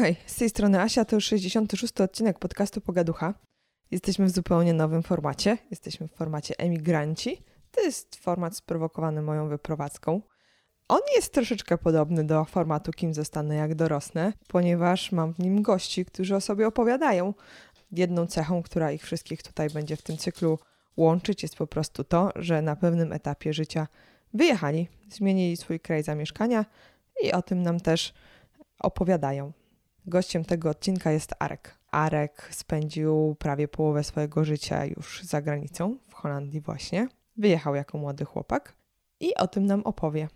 hej, z tej strony Asia, to już 66 odcinek podcastu Pogaducha. Jesteśmy w zupełnie nowym formacie. Jesteśmy w formacie emigranci. To jest format sprowokowany moją wyprowadzką. On jest troszeczkę podobny do formatu Kim zostanę jak dorosnę, ponieważ mam w nim gości, którzy o sobie opowiadają. Jedną cechą, która ich wszystkich tutaj będzie w tym cyklu łączyć, jest po prostu to, że na pewnym etapie życia wyjechali, zmienili swój kraj zamieszkania i o tym nam też opowiadają. Gościem tego odcinka jest Arek. Arek spędził prawie połowę swojego życia już za granicą, w Holandii właśnie. Wyjechał jako młody chłopak i o tym nam opowie.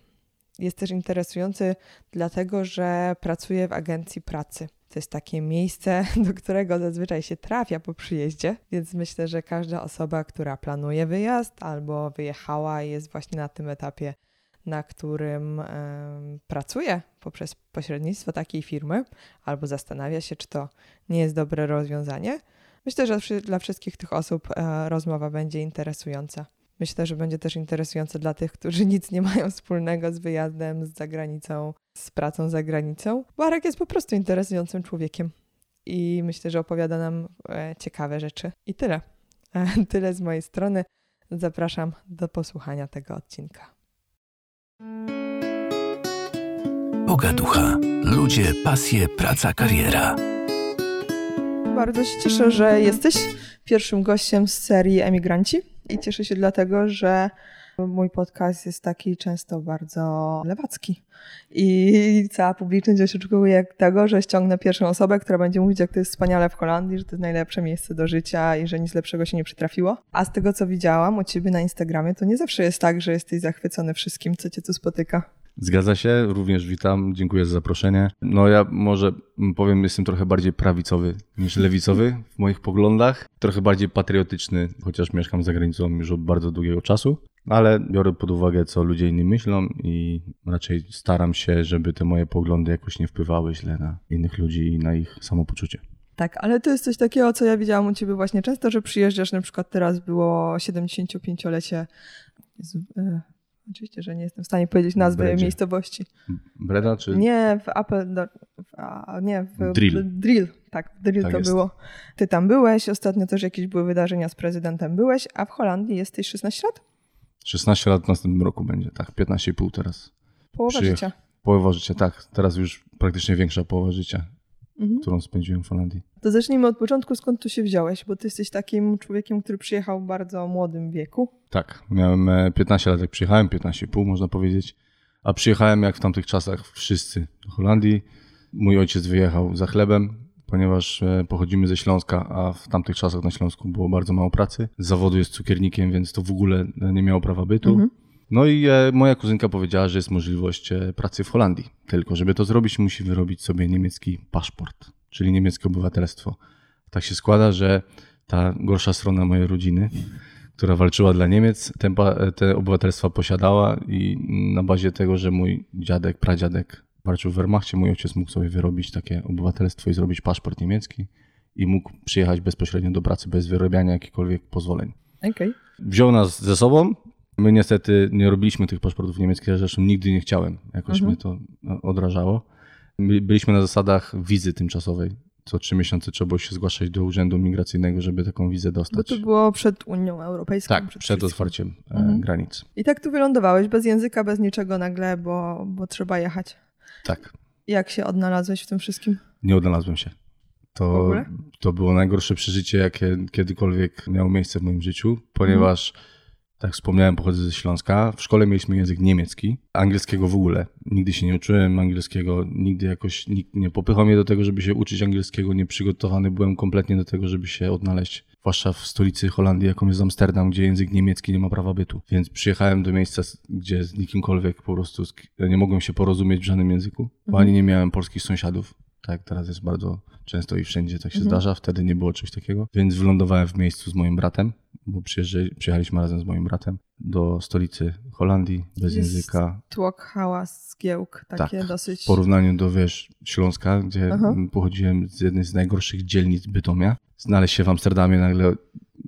Jest też interesujący, dlatego że pracuje w agencji pracy. To jest takie miejsce, do którego zazwyczaj się trafia po przyjeździe, więc myślę, że każda osoba, która planuje wyjazd albo wyjechała jest właśnie na tym etapie, na którym pracuje poprzez pośrednictwo takiej firmy, albo zastanawia się, czy to nie jest dobre rozwiązanie. Myślę, że dla wszystkich tych osób y, rozmowa będzie interesująca. Myślę, że będzie też interesujące dla tych, którzy nic nie mają wspólnego z wyjazdem z zagranicą, z pracą za granicą. Marek jest po prostu interesującym człowiekiem i myślę, że opowiada nam e, ciekawe rzeczy. I tyle. E, tyle z mojej strony. Zapraszam do posłuchania tego odcinka. Pogaducha. Ludzie, pasje, praca, kariera. Bardzo się cieszę, że jesteś pierwszym gościem z serii Emigranci i cieszę się dlatego, że mój podcast jest taki często bardzo lewacki. I cała publiczność oczekuje tego, że ściągnę pierwszą osobę, która będzie mówić, jak to jest wspaniale w Holandii, że to jest najlepsze miejsce do życia i że nic lepszego się nie przytrafiło. A z tego, co widziałam u ciebie na Instagramie, to nie zawsze jest tak, że jesteś zachwycony wszystkim, co cię tu spotyka. Zgadza się, również witam, dziękuję za zaproszenie. No ja może powiem, jestem trochę bardziej prawicowy niż lewicowy w moich poglądach, trochę bardziej patriotyczny, chociaż mieszkam za granicą już od bardzo długiego czasu, ale biorę pod uwagę, co ludzie inni myślą i raczej staram się, żeby te moje poglądy jakoś nie wpływały źle na innych ludzi i na ich samopoczucie. Tak, ale to jest coś takiego, co ja widziałam u ciebie właśnie często, że przyjeżdżasz, na przykład teraz było 75-lecie Oczywiście, że nie jestem w stanie powiedzieć nazwy Bredzie. miejscowości. Breda czy? Nie, w Apple, w, a, nie, w Drill. Drill, tak, w Drill tak to jest. było. Ty tam byłeś, ostatnio też jakieś były wydarzenia z prezydentem byłeś, a w Holandii jesteś 16 lat? 16 lat w następnym roku będzie, tak, 15,5 teraz. Połowa Przyjech... życia. Połowa życia, tak, teraz już praktycznie większa połowa życia mhm. którą spędziłem w Holandii. To zacznijmy od początku, skąd tu się wziąłeś, bo ty jesteś takim człowiekiem, który przyjechał w bardzo młodym wieku. Tak, miałem 15 e, lat jak przyjechałem, 15,5 można powiedzieć, a przyjechałem jak w tamtych czasach wszyscy do Holandii. Mój ojciec wyjechał za chlebem, ponieważ e, pochodzimy ze Śląska, a w tamtych czasach na Śląsku było bardzo mało pracy. Z zawodu jest cukiernikiem, więc to w ogóle nie miało prawa bytu. Mhm. No i e, moja kuzynka powiedziała, że jest możliwość e, pracy w Holandii. Tylko, żeby to zrobić, musi wyrobić sobie niemiecki paszport, czyli niemieckie obywatelstwo. Tak się składa, że ta gorsza strona mojej rodziny, która walczyła dla Niemiec, te, te obywatelstwa posiadała i na bazie tego, że mój dziadek, pradziadek walczył w Wehrmachcie, mój ojciec mógł sobie wyrobić takie obywatelstwo i zrobić paszport niemiecki i mógł przyjechać bezpośrednio do pracy bez wyrobiania jakichkolwiek pozwoleń. Okay. Wziął nas ze sobą, My niestety nie robiliśmy tych paszportów niemieckich, zresztą nigdy nie chciałem. Jakoś mhm. mnie to no, odrażało. Byliśmy na zasadach wizy tymczasowej. Co trzy miesiące trzeba było się zgłaszać do urzędu migracyjnego, żeby taką wizę dostać. Bo to było przed Unią Europejską. Tak, przed, przed otwarciem e, mhm. granic. I tak tu wylądowałeś bez języka, bez niczego nagle, bo, bo trzeba jechać. Tak. Jak się odnalazłeś w tym wszystkim? Nie odnalazłem się. To, to było najgorsze przeżycie, jakie kiedykolwiek miało miejsce w moim życiu, ponieważ mhm tak wspomniałem, pochodzę ze Śląska. W szkole mieliśmy język niemiecki, angielskiego w ogóle. Nigdy się nie uczyłem angielskiego, nigdy jakoś nikt nie popychał mnie do tego, żeby się uczyć angielskiego. Nieprzygotowany byłem kompletnie do tego, żeby się odnaleźć, zwłaszcza w stolicy Holandii, jaką jest Amsterdam, gdzie język niemiecki nie ma prawa bytu. Więc przyjechałem do miejsca, gdzie z nikimkolwiek po prostu nie mogłem się porozumieć w żadnym języku, bo mhm. ani nie miałem polskich sąsiadów. Tak, teraz jest bardzo często i wszędzie tak się mhm. zdarza. Wtedy nie było czegoś takiego. Więc wylądowałem w miejscu z moim bratem, bo przyjechaliśmy razem z moim bratem do stolicy Holandii bez jest języka. Tłok, hałas, zgiełk, takie tak, dosyć. W porównaniu do wiesz, Śląska, gdzie Aha. pochodziłem z jednej z najgorszych dzielnic Bytomia. Znaleźć się w Amsterdamie nagle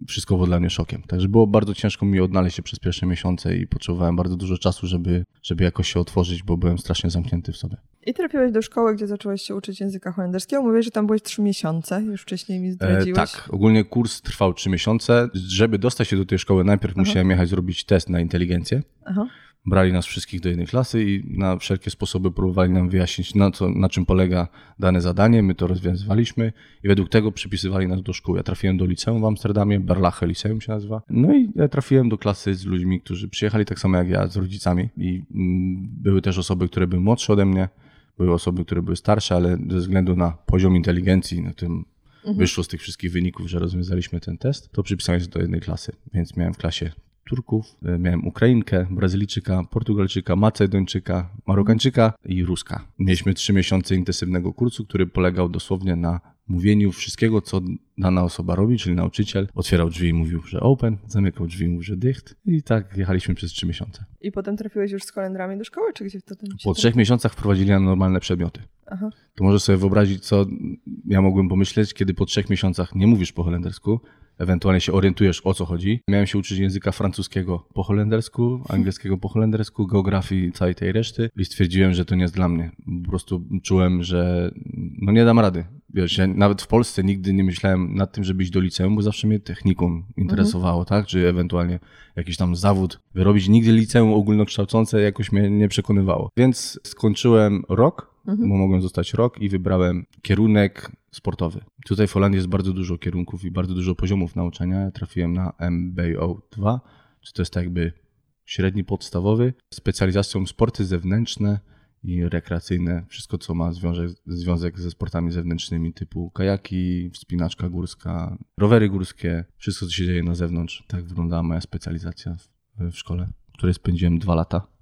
wszystko było dla mnie szokiem. Także było bardzo ciężko mi odnaleźć się przez pierwsze miesiące i potrzebowałem bardzo dużo czasu, żeby, żeby jakoś się otworzyć, bo byłem strasznie zamknięty w sobie. I trafiłeś do szkoły, gdzie zacząłeś się uczyć języka holenderskiego. Mówiłeś, że tam byłeś trzy miesiące, już wcześniej mi zdradziłeś. E, tak, ogólnie kurs trwał trzy miesiące. Żeby dostać się do tej szkoły, najpierw Aha. musiałem jechać zrobić test na inteligencję. Aha brali nas wszystkich do jednej klasy i na wszelkie sposoby próbowali nam wyjaśnić, na, co, na czym polega dane zadanie. My to rozwiązywaliśmy i według tego przypisywali nas do szkół. Ja trafiłem do liceum w Amsterdamie, Berlache Liceum się nazywa. No i ja trafiłem do klasy z ludźmi, którzy przyjechali tak samo jak ja, z rodzicami i mm, były też osoby, które były młodsze ode mnie, były osoby, które były starsze, ale ze względu na poziom inteligencji, na tym mhm. wyszło z tych wszystkich wyników, że rozwiązaliśmy ten test, to przypisałem się do jednej klasy. Więc miałem w klasie Turków, e, miałem Ukrainkę, Brazylijczyka, Portugalczyka, Macedończyka, Marokańczyka i Ruska. Mieliśmy trzy miesiące intensywnego kursu, który polegał dosłownie na mówieniu wszystkiego, co dana osoba robi, czyli nauczyciel otwierał drzwi i mówił, że open, zamykał drzwi i mówił, że dicht i tak jechaliśmy przez trzy miesiące. I potem trafiłeś już z kalendrami do szkoły, czy gdzie to ten Po trzech miesiącach wprowadzili na normalne przedmioty. Aha. To możesz sobie wyobrazić, co ja mogłem pomyśleć, kiedy po trzech miesiącach nie mówisz po holendersku, ewentualnie się orientujesz o co chodzi. Miałem się uczyć języka francuskiego po holendersku, angielskiego po holendersku, geografii całej tej reszty i stwierdziłem, że to nie jest dla mnie. Po prostu czułem, że no nie dam rady. Wiesz, ja nawet w Polsce nigdy nie myślałem nad tym, żeby iść do liceum, bo zawsze mnie technikum interesowało, mhm. tak? Czy ewentualnie jakiś tam zawód wyrobić. Nigdy liceum ogólnokształcące jakoś mnie nie przekonywało. Więc skończyłem rok, mhm. bo mogłem zostać rok i wybrałem kierunek sportowy. Tutaj w Holandii jest bardzo dużo kierunków i bardzo dużo poziomów nauczania. Ja trafiłem na MBO 2, czy to jest tak jakby średni podstawowy, specjalizacją sporty zewnętrzne i rekreacyjne. Wszystko, co ma związek, związek ze sportami zewnętrznymi typu kajaki, wspinaczka górska, rowery górskie, wszystko, co się dzieje na zewnątrz. Tak wyglądała moja specjalizacja w, w szkole, w której spędziłem dwa lata.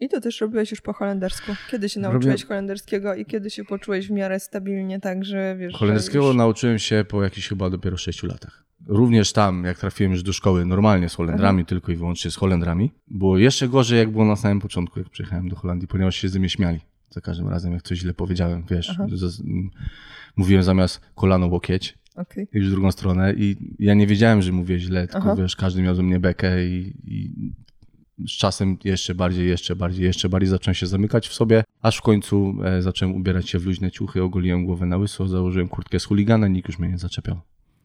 I to też robiłeś już po holendersku. Kiedy się nauczyłeś holenderskiego i kiedy się poczułeś w miarę stabilnie, tak, że wiesz... Holenderskiego już... nauczyłem się po jakichś chyba dopiero sześciu latach. Również tam, jak trafiłem już do szkoły normalnie z Holendrami, Aha. tylko i wyłącznie z Holendrami, było jeszcze gorzej, jak było na samym początku, jak przyjechałem do Holandii, ponieważ się ze mnie śmiali. Za każdym razem, jak coś źle powiedziałem, wiesz, z, mówiłem zamiast kolano łokieć, okay. już w drugą stronę i ja nie wiedziałem, że mówię źle, tylko Aha. wiesz, każdy miał ze mnie bekę i, i z czasem jeszcze bardziej, jeszcze bardziej, jeszcze bardziej zacząłem się zamykać w sobie, aż w końcu e, zacząłem ubierać się w luźne ciuchy, ogoliłem głowę na łyso, założyłem kurtkę z chuligana, nikt już mnie nie zaczepiał.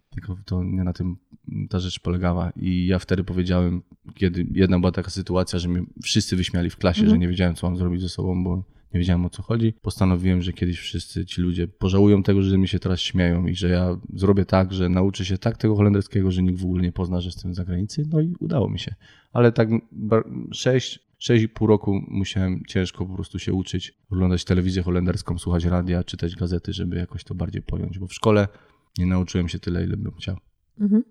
Tylko to nie na tym ta rzecz polegała. I ja wtedy powiedziałem, kiedy jedna była taka sytuacja, że mnie wszyscy wyśmiali w klasie, mhm. że nie wiedziałem, co mam zrobić ze sobą, bo nie wiedziałem o co chodzi. Postanowiłem, że kiedyś wszyscy ci ludzie pożałują tego, że mi się teraz śmieją i że ja zrobię tak, że nauczę się tak tego holenderskiego, że nikt w ogóle nie pozna, że jestem z zagranicy. No i udało mi się. Ale tak sześć, sześć i pół roku musiałem ciężko po prostu się uczyć, oglądać telewizję holenderską, słuchać radia, czytać gazety, żeby jakoś to bardziej pojąć, bo w szkole nie nauczyłem się tyle, ile bym chciał. Mhm.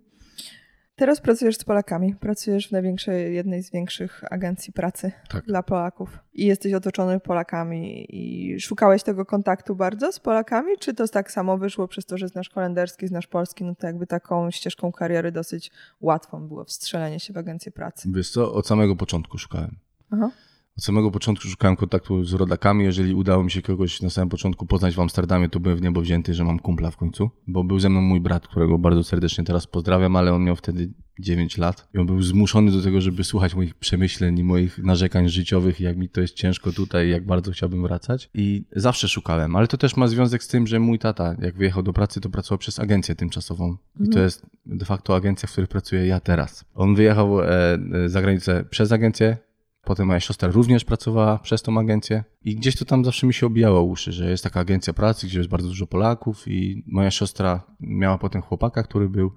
Teraz pracujesz z Polakami. Pracujesz w największej, jednej z większych agencji pracy tak. dla Polaków. I jesteś otoczony Polakami. I szukałeś tego kontaktu bardzo z Polakami? Czy to tak samo wyszło przez to, że znasz holenderski, znasz polski? No to jakby taką ścieżką kariery dosyć łatwą było wstrzelenie się w agencję pracy. Wiesz co, od samego początku szukałem. Aha. Od samego początku szukałem kontaktu z rodakami. Jeżeli udało mi się kogoś na samym początku poznać w Amsterdamie, to byłem w niebo wzięty, że mam kumpla w końcu. Bo był ze mną mój brat, którego bardzo serdecznie teraz pozdrawiam, ale on miał wtedy 9 lat. I on był zmuszony do tego, żeby słuchać moich przemyśleń i moich narzekań życiowych, jak mi to jest ciężko tutaj, jak bardzo chciałbym wracać. I zawsze szukałem, ale to też ma związek z tym, że mój tata, jak wyjechał do pracy, to pracował przez agencję tymczasową. I to mhm. jest de facto agencja, w której pracuję ja teraz. On wyjechał e, e, za granicę przez agencję, Potem moja siostra również pracowała przez tą agencję i gdzieś to tam zawsze mi się obijało uszy, że jest taka agencja pracy, gdzie jest bardzo dużo Polaków i moja siostra miała potem chłopaka, który był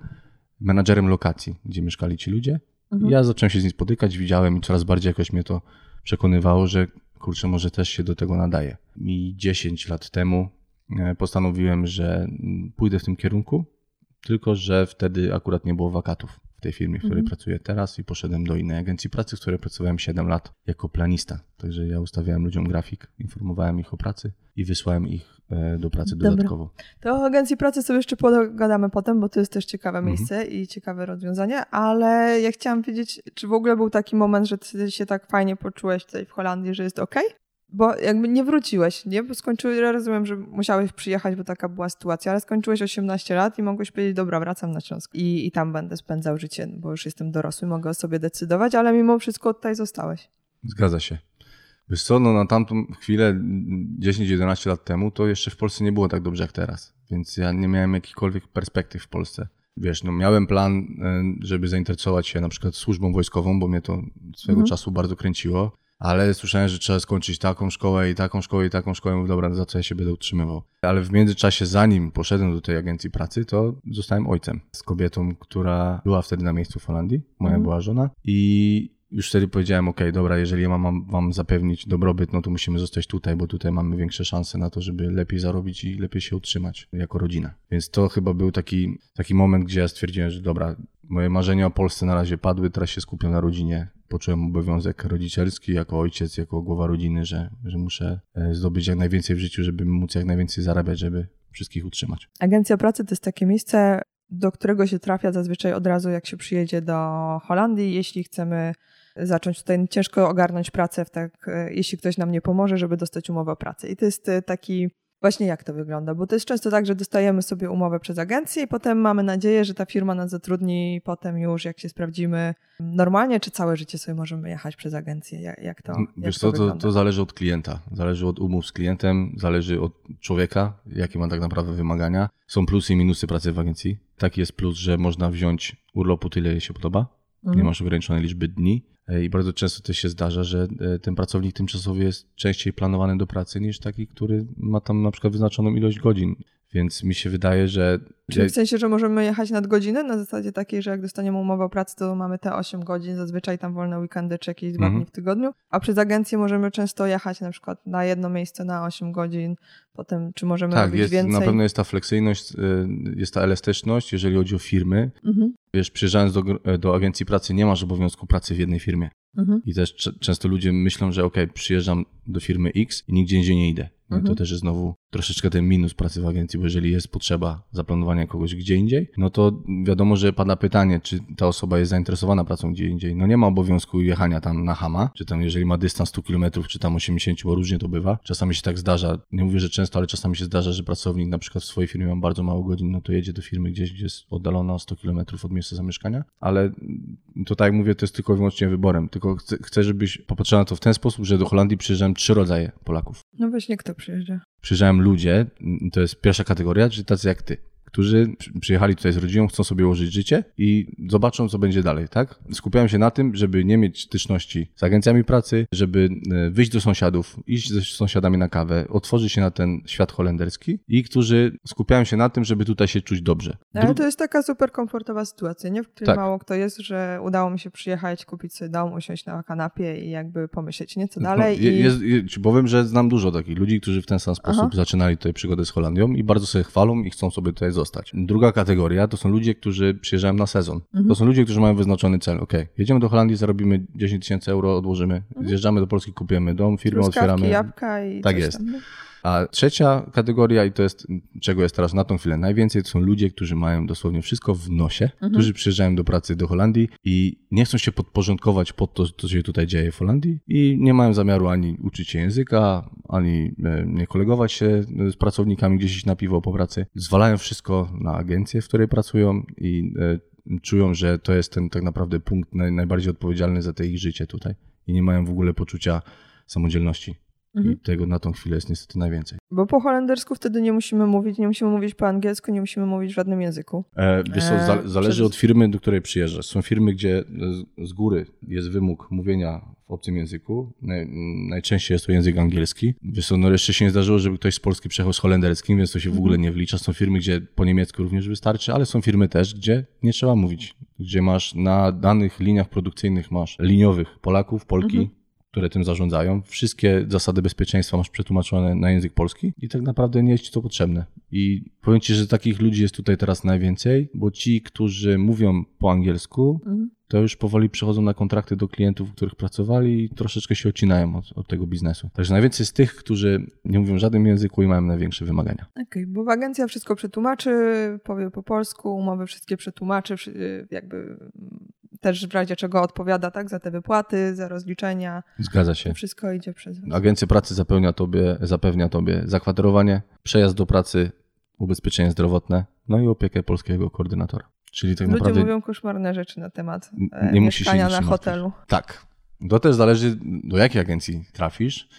menadżerem lokacji, gdzie mieszkali ci ludzie. Mhm. Ja zacząłem się z nim spotykać, widziałem i coraz bardziej jakoś mnie to przekonywało, że kurczę, może też się do tego nadaje. I 10 lat temu e, postanowiłem, że pójdę w tym kierunku, tylko że wtedy akurat nie było wakatów tej firmie, w której mm. pracuję teraz i poszedłem do innej agencji pracy, w której pracowałem 7 lat jako planista. Także ja ustawiałem ludziom grafik, informowałem ich o pracy i wysłałem ich e, do pracy Dobra. dodatkowo. To o agencji pracy sobie jeszcze pogadamy potem, bo to jest też ciekawe mhm. miejsce i ciekawe rozwiązanie, ale ja chciałam wiedzieć, czy w ogóle był taki moment, że ty się tak fajnie poczułeś tutaj w Holandii, że jest ok? Bo jakby nie wróciłeś, nie? Bo skończyłeś, ja rozumiem, że musiałeś przyjechać, bo taka była sytuacja, ale skończyłeś 18 lat i mogłeś powiedzieć, dobra, wracam na Śląsk i, i tam będę spędzał życie, bo już jestem dorosły, mogę o sobie decydować, ale mimo wszystko tutaj zostałeś. Zgadza się. Wiesz co, no na tamtą chwilę, 10-11 lat temu, to jeszcze w Polsce nie było tak dobrze jak teraz, więc ja nie miałem jakichkolwiek perspektyw w Polsce. Wiesz, no miałem plan, e, żeby zainteresować się na przykład służbą wojskową, bo mnie to swego Mhm. czasu bardzo kręciło, ale słyszałem, że trzeba skończyć taką szkołę i taką szkołę i taką szkołę. Mówię, dobra, za co ja się będę utrzymywał. Ale w międzyczasie, zanim poszedłem do tej agencji pracy, to zostałem ojcem z kobietą, która była wtedy na miejscu w Holandii, moja Mhm. była żona i już wtedy powiedziałem, ok, dobra, jeżeli ja mam, mam wam zapewnić dobrobyt, no to musimy zostać tutaj, bo tutaj mamy większe szanse na to, żeby lepiej zarobić i lepiej się utrzymać jako rodzina. Więc to chyba był taki, taki moment, gdzie ja stwierdziłem, że dobra, moje marzenia o Polsce na razie padły, teraz się skupiam na rodzinie. Poczułem obowiązek rodzicielski jako ojciec, jako głowa rodziny, że, że muszę e, zdobyć jak najwięcej w życiu, żeby móc jak najwięcej zarabiać, żeby wszystkich utrzymać. Agencja pracy to jest takie miejsce, do którego się trafia zazwyczaj od razu, jak się przyjedzie do Holandii, jeśli chcemy zacząć tutaj ciężko ogarnąć pracę, w tak, e, jeśli ktoś nam nie pomoże, żeby dostać umowę o pracę. I to jest e, taki, właśnie jak to wygląda, bo to jest często tak, że dostajemy sobie umowę przez agencję i potem mamy nadzieję, że ta firma nas zatrudni potem już, jak się sprawdzimy normalnie, czy całe życie sobie możemy jechać przez agencję, jak, jak to, jak Wiesz to co, to, to zależy od klienta, zależy od umów z klientem, zależy od człowieka, jakie ma tak naprawdę wymagania. Są plusy i minusy pracy w agencji. Taki jest plus, że można wziąć urlopu tyle, ile się podoba. Mhm. Nie masz ograniczonej liczby dni. E, I bardzo często też się zdarza, że e, ten pracownik tymczasowy jest częściej planowany do pracy niż taki, który ma tam na przykład wyznaczoną ilość godzin. Więc mi się wydaje, że Czyli w sensie, że możemy jechać nad godzinę na zasadzie takiej, że jak dostaniemy umowę o pracę, to mamy te 8 godzin, zazwyczaj tam wolne weekendy czy jakieś dwa Mhm. dni w tygodniu, a przez agencję możemy często jechać na przykład na jedno miejsce na 8 godzin, potem czy możemy tak, robić jest, więcej. na pewno jest ta fleksyjność, e, jest ta elastyczność, jeżeli chodzi o firmy. Mhm. Wiesz, przyjeżdżając do, do agencji pracy, nie masz obowiązku pracy w jednej firmie. Mhm. I też często ludzie myślą, że ok, przyjeżdżam do firmy X i nigdzie indziej nie idę. No Mhm. To też jest znowu troszeczkę ten minus pracy w agencji, bo jeżeli jest potrzeba zaplanowania kogoś gdzie indziej, no to wiadomo, że pada pytanie, czy ta osoba jest zainteresowana pracą gdzie indziej. No nie ma obowiązku jechania tam na Hama, czy tam jeżeli ma dystans 100 km, czy tam 80, bo różnie to bywa. Czasami się tak zdarza, nie mówię, że często, ale czasami się zdarza, że pracownik na przykład w swojej firmie ma bardzo mało godzin, no to jedzie do firmy gdzieś, gdzie jest oddalona o 100 km od miejsca zamieszkania, ale to tak jak mówię, to jest tylko i wyłącznie wyborem. Tylko chcę, chcę żebyś popatrzyła na to w ten sposób, że do Holandii przyjeżdżają trzy rodzaje Polaków. No właśnie, kto przyjeżdża? Przyjeżdżają ludzie, to jest pierwsza kategoria, czyli tacy jak ty, którzy przy- przyjechali tutaj z rodziną, chcą sobie ułożyć życie i zobaczą, co będzie dalej, tak? Skupiają się na tym, żeby nie mieć styczności z agencjami pracy, żeby e, wyjść do sąsiadów, iść ze sąsiadami na kawę, otworzyć się na ten świat holenderski i którzy skupiają się na tym, żeby tutaj się czuć dobrze. Ale Dru- to jest taka super komfortowa sytuacja, nie? W której Tak. mało kto jest, że udało mi się przyjechać, kupić sobie dom, usiąść na kanapie i jakby pomyśleć nieco dalej. No, i... jest, je, ci powiem, że znam dużo takich ludzi, którzy w ten sam sposób Aha. zaczynali tutaj przygodę z Holandią i bardzo sobie chwalą i chcą sobie tutaj zostać. Druga kategoria to są ludzie, którzy przyjeżdżają na sezon. Mhm. To są ludzie, którzy mają wyznaczony cel. Ok, jedziemy do Holandii, zarobimy 10 tysięcy euro, odłożymy, zjeżdżamy do Polski, kupujemy dom, firmę Mhm. Truskawki, otwieramy. jabłka i Tak jest. Tam. no. A trzecia kategoria, i to jest czego jest teraz na tą chwilę najwięcej, to są ludzie, którzy mają dosłownie wszystko w nosie, Mhm. którzy przyjeżdżają do pracy do Holandii i nie chcą się podporządkować pod to, co się tutaj dzieje w Holandii i nie mają zamiaru ani uczyć się języka, ani e, nie kolegować się z pracownikami gdzieś iść na piwo po pracy. Zwalają wszystko na agencję, w której pracują i e, czują, że to jest ten tak naprawdę punkt naj, najbardziej odpowiedzialny za te ich życie tutaj i nie mają w ogóle poczucia samodzielności. Mhm. I tego na tą chwilę jest niestety najwięcej. Bo po holendersku wtedy nie musimy mówić, nie musimy mówić po angielsku, nie musimy mówić w żadnym języku. E, wiesz co, za, Eee, zależy od firmy, do której przyjeżdżasz. Są firmy, gdzie z, z góry jest wymóg mówienia w obcym języku. Naj, najczęściej jest to język angielski. Wiesz co, no jeszcze się nie zdarzyło, żeby ktoś z Polski przyjechał z holenderskim, więc to się w ogóle nie wlicza. Są firmy, gdzie po niemiecku również wystarczy, ale są firmy też, gdzie nie trzeba mówić. Gdzie masz na danych liniach produkcyjnych masz liniowych Polaków, Polki, które tym zarządzają. Wszystkie zasady bezpieczeństwa masz przetłumaczone na język polski i tak naprawdę nie jest ci to potrzebne. I powiem ci, że takich ludzi jest tutaj teraz najwięcej, bo ci, którzy mówią po angielsku, Mhm. to już powoli przechodzą na kontrakty do klientów, w których pracowali i troszeczkę się odcinają od, od tego biznesu. Także najwięcej z tych, którzy nie mówią żadnym języku i mają największe wymagania. Okej, bo agencja wszystko przetłumaczy, powie po polsku, umowy wszystkie przetłumaczy, jakby też w razie czego odpowiada tak, za te wypłaty, za rozliczenia. Zgadza się. Wszystko idzie przez was. Agencja pracy zapewnia tobie, zapewnia tobie zakwaterowanie, przejazd do pracy, ubezpieczenie zdrowotne, no i opiekę polskiego koordynatora. Czyli tak Ludzie naprawdę mówią koszmarne rzeczy na temat e, nie się mieszkania na hotelu. Tak. To też zależy, do jakiej agencji trafisz,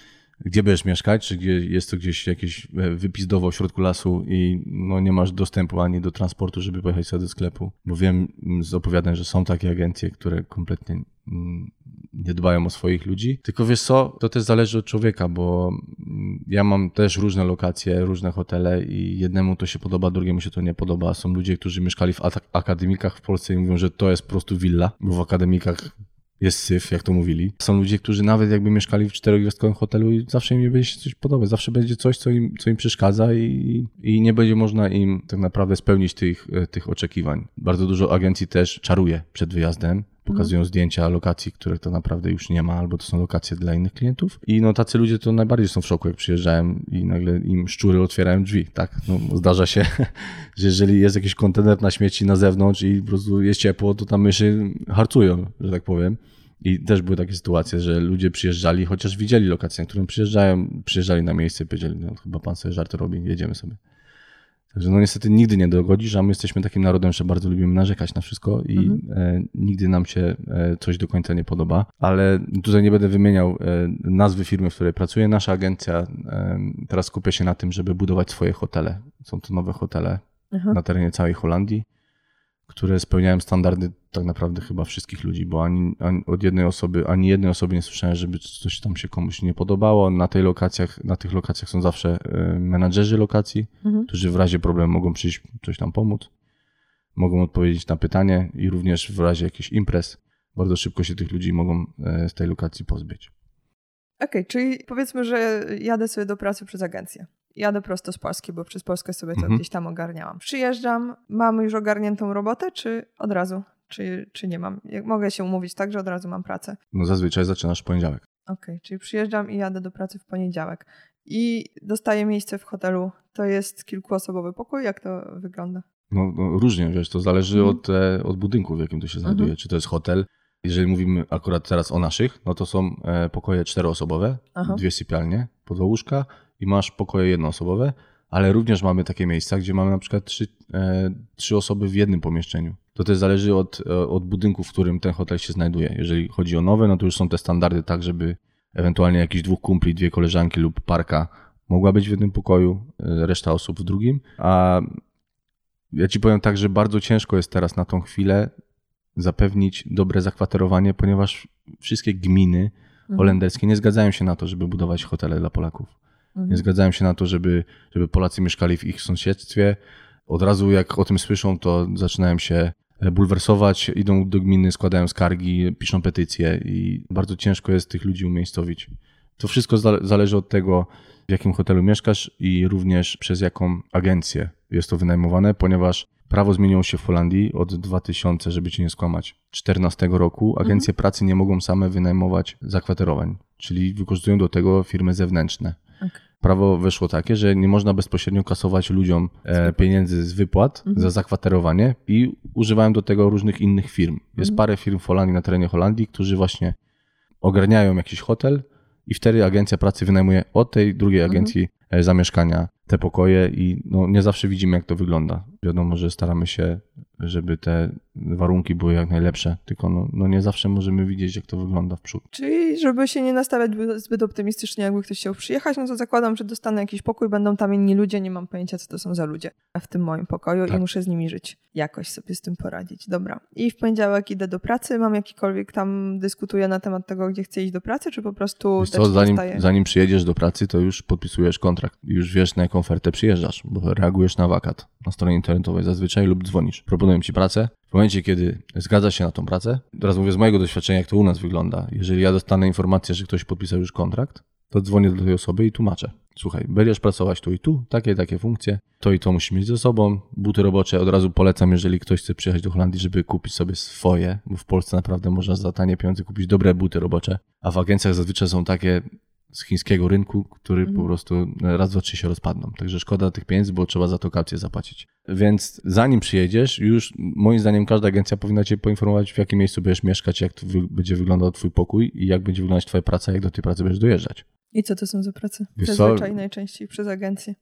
gdzie będziesz mieszkać, czy gdzie jest to gdzieś jakiś e, wypizdowo w środku lasu i no, nie masz dostępu ani do transportu, żeby pojechać sobie do sklepu. Bo wiem mm, z opowiadań, że są takie agencje, które kompletnie mm, nie dbają o swoich ludzi. Tylko wiesz co, to też zależy od człowieka, bo mm, ja mam też różne lokacje, różne hotele i jednemu to się podoba, drugiemu się to nie podoba. Są ludzie, którzy mieszkali w akademikach w Polsce i mówią, że to jest po prostu willa, bo w akademikach jest syf, jak to mówili. Są ludzie, którzy nawet jakby mieszkali w czterogwiazdkowym hotelu i zawsze im nie będzie się coś podobać, zawsze będzie coś, co im, co im przeszkadza i, i nie będzie można im tak naprawdę spełnić tych, e, tych oczekiwań. Bardzo dużo agencji też czaruje przed wyjazdem, pokazują zdjęcia lokacji, których to naprawdę już nie ma, albo to są lokacje dla innych klientów. I no tacy ludzie to najbardziej są w szoku, jak przyjeżdżają i nagle im szczury otwierają drzwi, tak? No, zdarza się, że jeżeli jest jakiś kontener na śmieci na zewnątrz i po prostu jest ciepło, to tam myszy harcują, że tak powiem. I też były takie sytuacje, że ludzie przyjeżdżali, chociaż widzieli lokację, na którą przyjeżdżają, przyjeżdżali na miejsce i powiedzieli, no chyba pan sobie żarty robi, jedziemy sobie. Także no niestety nigdy nie dogodzisz, a my jesteśmy takim narodem, że bardzo lubimy narzekać na wszystko i e, nigdy nam się e, coś do końca nie podoba. Ale tutaj nie będę wymieniał e, nazwy firmy, w której pracuję. Nasza agencja e, teraz skupia się na tym, żeby budować swoje hotele. Są to nowe hotele Aha. na terenie całej Holandii, które spełniają standardy tak naprawdę chyba wszystkich ludzi, bo ani, ani od jednej osoby, ani jednej osoby nie słyszałem, żeby coś tam się komuś nie podobało. Na tej lokacjach, na tych lokacjach są zawsze e, menadżerzy lokacji, Mhm. którzy w razie problemu mogą przyjść coś tam pomóc, mogą odpowiedzieć na pytanie i również w razie jakichś imprez bardzo szybko się tych ludzi mogą e, z tej lokacji pozbyć. Okej, czyli powiedzmy, że jadę sobie do pracy przez agencję. Jadę prosto z Polski, bo przez Polskę sobie to Mhm. gdzieś tam ogarniałam. Przyjeżdżam, mam już ogarniętą robotę, czy od razu? Czy, czy nie mam? Mogę się umówić tak, że od razu mam pracę? No zazwyczaj zaczynasz w poniedziałek. Okej, czyli przyjeżdżam i jadę do pracy w poniedziałek. I dostaję miejsce w hotelu. To jest kilkuosobowy pokój? Jak to wygląda? No, no różnie, wiesz, to zależy Mhm. od, e, od budynku, w jakim to się znajduje. Mhm. Czy to jest hotel. Jeżeli mówimy akurat teraz o naszych, no to są e, pokoje czteroosobowe, Aha. dwie sypialnie, po dwa łóżka i masz pokoje jednoosobowe, ale również mamy takie miejsca, gdzie mamy na przykład trzy, e, trzy osoby w jednym pomieszczeniu. To też zależy od, e, od budynku, w którym ten hotel się znajduje. Jeżeli chodzi o nowe, no to już są te standardy tak, żeby ewentualnie jakichś dwóch kumpli, dwie koleżanki lub parka mogła być w jednym pokoju, e, reszta osób w drugim. A ja ci powiem tak, że bardzo ciężko jest teraz na tą chwilę zapewnić dobre zakwaterowanie, ponieważ wszystkie gminy Mhm. holenderskie nie zgadzają się na to, żeby budować hotele dla Polaków. Mhm. Nie zgadzają się na to, żeby, żeby Polacy mieszkali w ich sąsiedztwie. Od razu jak o tym słyszą, to zaczynają się bulwersować, idą do gminy, składają skargi, piszą petycje i bardzo ciężko jest tych ludzi umiejscowić. To wszystko zale- zależy od tego, w jakim hotelu mieszkasz i również przez jaką agencję jest to wynajmowane, ponieważ prawo zmieniło się w Holandii od 2000, żeby cię nie skłamać, 14 roku. Agencje pracy nie mogą same wynajmować zakwaterowań, czyli wykorzystują do tego firmy zewnętrzne. Okej. Prawo weszło takie, że nie można bezpośrednio kasować ludziom e, pieniędzy z wypłat Mhm. za zakwaterowanie i używają do tego różnych innych firm. Jest Mhm. parę firm w Holandii, na terenie Holandii, którzy właśnie ogarniają jakiś hotel i wtedy agencja pracy wynajmuje od tej drugiej Mhm. agencji e, zamieszkania te pokoje i no, nie zawsze widzimy, jak to wygląda. Wiadomo, że staramy się, żeby te warunki były jak najlepsze, tylko no, no nie zawsze możemy widzieć, jak to wygląda w przód. Czyli, żeby się nie nastawiać zbyt- optymistycznie, jakby ktoś chciał przyjechać, no to zakładam, że dostanę jakiś pokój, będą tam inni ludzie, nie mam pojęcia, co to są za ludzie w tym moim pokoju Tak. i muszę z nimi żyć. Jakoś sobie z tym poradzić. Dobra. I w poniedziałek idę do pracy, mam jakikolwiek tam, dyskutuję na temat tego, gdzie chcę iść do pracy, czy po prostu Wiesz co, zanim, dostaję? zanim przyjedziesz do pracy, to już podpisujesz kontrakt. Już wiesz, na jaką ofertę przyjeżdżasz, bo reagujesz na wakat na stronie internetowej zazwyczaj lub dzwonisz. Proponują ci pracę. W momencie, kiedy zgadzasz się na tą pracę, teraz mówię z mojego doświadczenia, jak to u nas wygląda. Jeżeli ja dostanę informację, że ktoś podpisał już kontrakt, to dzwonię do tej osoby i tłumaczę. Słuchaj, będziesz pracować tu i tu, takie i takie funkcje, to i to musisz mieć ze sobą, buty robocze. Od razu polecam, jeżeli ktoś chce przyjechać do Holandii, żeby kupić sobie swoje, bo w Polsce naprawdę można za tanie pieniądze kupić dobre buty robocze, a w agencjach zazwyczaj są takie z chińskiego rynku, który Mhm. po prostu raz, dwa, trzy się rozpadną. Także szkoda tych pieniędzy, bo trzeba za to kaucję zapłacić. Więc zanim przyjedziesz, już moim zdaniem każda agencja powinna cię poinformować, w jakim miejscu będziesz mieszkać, jak będzie wyglądał twój pokój i jak będzie wyglądać twoja praca, jak do tej pracy będziesz dojeżdżać. I co to są za prace? Wiesz co? Zazwyczaj najczęściej przez agencję.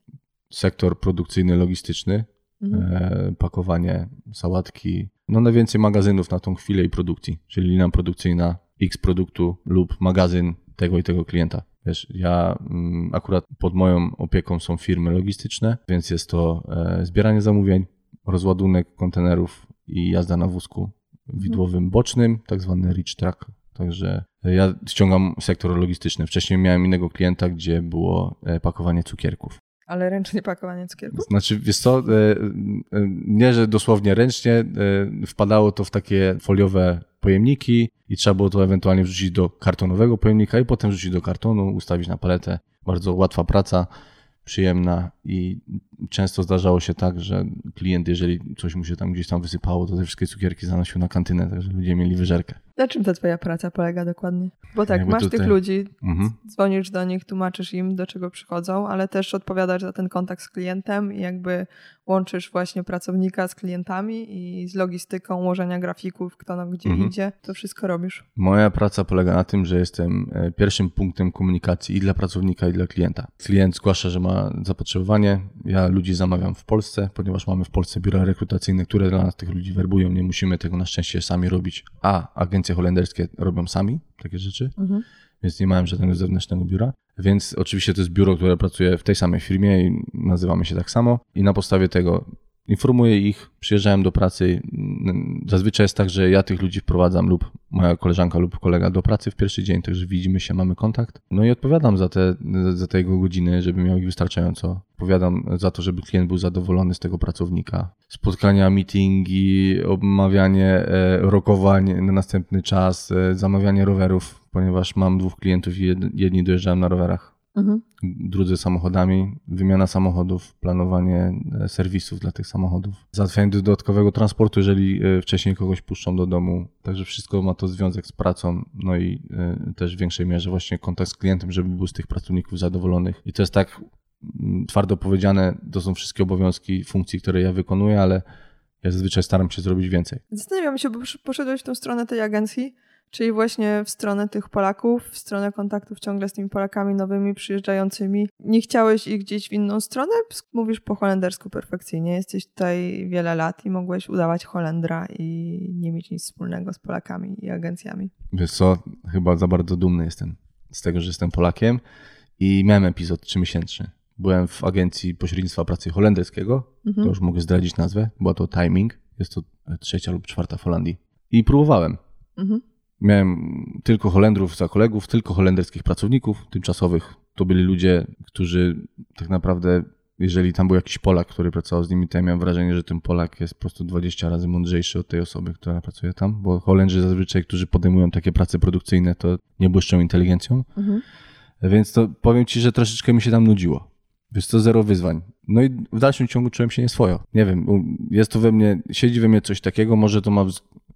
Sektor produkcyjny, logistyczny, Mhm. e, pakowanie, sałatki. No najwięcej magazynów na tą chwilę i produkcji, czyli linia produkcyjna, X produktu lub magazyn tego i tego klienta. Wiesz, ja mm, akurat pod moją opieką są firmy logistyczne, więc jest to e, zbieranie zamówień, rozładunek kontenerów i jazda na wózku widłowym bocznym, tak zwany reach track. Także ja ściągam sektor logistyczny. Wcześniej miałem innego klienta, gdzie było e, pakowanie cukierków. Ale ręcznie pakowanie cukierków? Znaczy, wiesz co, e, nie, że dosłownie ręcznie, wpadało to w takie foliowe pojemniki i trzeba było to ewentualnie wrzucić do kartonowego pojemnika i potem wrzucić do kartonu, ustawić na paletę. Bardzo łatwa praca, przyjemna i często zdarzało się tak, że klient, jeżeli coś mu się tam gdzieś tam wysypało, to te wszystkie cukierki zanosił na kantynę, także ludzie mieli wyżerkę. Na czym ta twoja praca polega dokładnie? Bo tak, Jakby masz tutaj- tych ludzi, Mhm. dzwonisz do nich, tłumaczysz im, do czego przychodzą, ale też odpowiadasz za ten kontakt z klientem i jakby łączysz właśnie pracownika z klientami i z logistyką łożenia grafików, kto na gdzie Mhm. idzie, to wszystko robisz. Moja praca polega na tym, że jestem e, pierwszym punktem komunikacji i dla pracownika, i dla klienta. Klient zgłasza, że ma zapotrzebowanie. Ja ludzi zamawiam w Polsce, ponieważ mamy w Polsce biura rekrutacyjne, które dla nas tych ludzi werbują. Nie musimy tego na szczęście sami robić. A agencje holenderskie robią sami takie rzeczy, więc nie mają żadnego zewnętrznego biura. Więc oczywiście to jest biuro, które pracuje w tej samej firmie i nazywamy się tak samo. I na podstawie tego informuję ich, przyjeżdżałem do pracy. Zazwyczaj jest tak, że ja tych ludzi wprowadzam lub moja koleżanka lub kolega do pracy w pierwszy dzień, także widzimy się, mamy kontakt. No i odpowiadam za te, za te jego godziny, żeby miał ich wystarczająco. Odpowiadam za to, żeby klient był zadowolony z tego pracownika. Spotkania, meetingi, omawianie e, rokowań na następny czas, e, zamawianie rowerów, ponieważ mam dwóch klientów i jedni dojeżdżają na rowerach Mhm. drudzy samochodami, wymiana samochodów, planowanie e, serwisów dla tych samochodów, załatwianie dodatkowego transportu, jeżeli e, wcześniej kogoś puszczą do domu. Także wszystko ma to związek z pracą, no i e, też w większej mierze właśnie kontakt z klientem, żeby był z tych pracowników zadowolonych. I to jest tak mm, twardo powiedziane, to są wszystkie obowiązki, funkcji, które ja wykonuję, ale ja zazwyczaj staram się zrobić więcej. Zastanawiam się, bo posz- poszedłeś w tą stronę tej agencji, czyli właśnie w stronę tych Polaków, w stronę kontaktów ciągle z tymi Polakami nowymi przyjeżdżającymi. Nie chciałeś ich gdzieś w inną stronę? Mówisz po holendersku perfekcyjnie. Jesteś tutaj wiele lat i mogłeś udawać Holendra i nie mieć nic wspólnego z Polakami i agencjami. Wiesz co, chyba za bardzo dumny jestem z tego, że jestem Polakiem i miałem epizod trzymiesięczny. Byłem w agencji pośrednictwa pracy holenderskiego, Mhm. to już mogę zdradzić nazwę, była to Timing, jest to trzecia lub czwarta w Holandii. I próbowałem. Mhm. Miałem tylko Holendrów za kolegów, tylko holenderskich pracowników tymczasowych. To byli ludzie, którzy tak naprawdę, jeżeli tam był jakiś Polak, który pracował z nimi, to ja miałem wrażenie, że ten Polak jest po prostu 20 razy mądrzejszy od tej osoby, która pracuje tam, bo Holendrzy zazwyczaj, którzy podejmują takie prace produkcyjne, to nie błyszczą inteligencją. Mhm. Więc to powiem ci, że troszeczkę mi się tam nudziło. Wiesz to zero wyzwań. No i w dalszym ciągu czułem się nieswojo. Nie wiem, jest to we mnie, siedzi we mnie coś takiego, może to ma,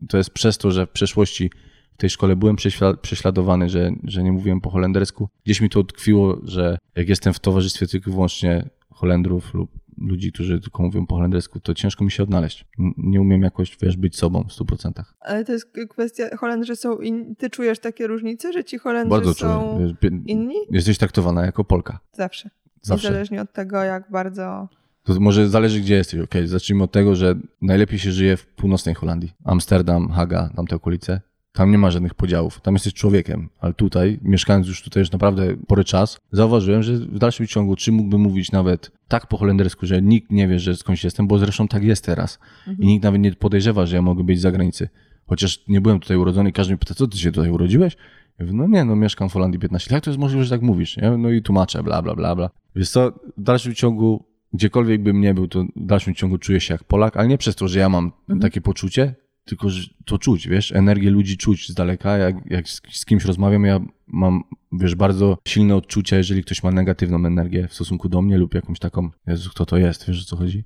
to jest przez to, że w przeszłości tej szkole byłem prześla- prześladowany, że, że nie mówiłem po holendersku. Gdzieś mi to utkwiło, że jak jestem w towarzystwie tylko i wyłącznie Holendrów lub ludzi, którzy tylko mówią po holendersku, to ciężko mi się odnaleźć. Nie umiem jakoś, wiesz, być sobą w 100%. Ale to jest kwestia, Holendrzy są inni. Ty czujesz takie różnice, że ci Holendrzy Bardzo są czuję. Inni? Jesteś traktowana jako Polka. Zawsze. Zawsze. Niezależnie od tego, jak bardzo... To może zależy, gdzie jesteś. Okej, zacznijmy od tego, że najlepiej się żyje w północnej Holandii. Amsterdam, Haga, tamte okolice. Tam nie ma żadnych podziałów. Tam jesteś człowiekiem. Ale tutaj, mieszkając już tutaj już naprawdę pory czas, zauważyłem, że w dalszym ciągu, czy mógłbym mówić nawet tak po holendersku, że nikt nie wie, że skądś jestem, bo zresztą tak jest teraz. I nikt nawet nie podejrzewa, że ja mogę być z zagranicy. Chociaż nie byłem tutaj urodzony i każdy mnie pyta, co ty się tutaj urodziłeś? Ja mówię, no nie, no mieszkam w Holandii 15 lat. Jak to jest możliwe, że tak mówisz? Ja mówię, no i tłumaczę, bla, bla, bla, bla. Wiesz co, w dalszym ciągu, gdziekolwiek bym nie był, to w dalszym ciągu czuję się jak Polak, ale nie przez to, że ja mam takie poczucie, tylko że to czuć, wiesz, energię ludzi czuć z daleka, jak, jak z, z kimś rozmawiam, ja mam, wiesz, bardzo silne odczucia, jeżeli ktoś ma negatywną energię w stosunku do mnie lub jakąś taką, Jezu, kto to jest, wiesz o co chodzi?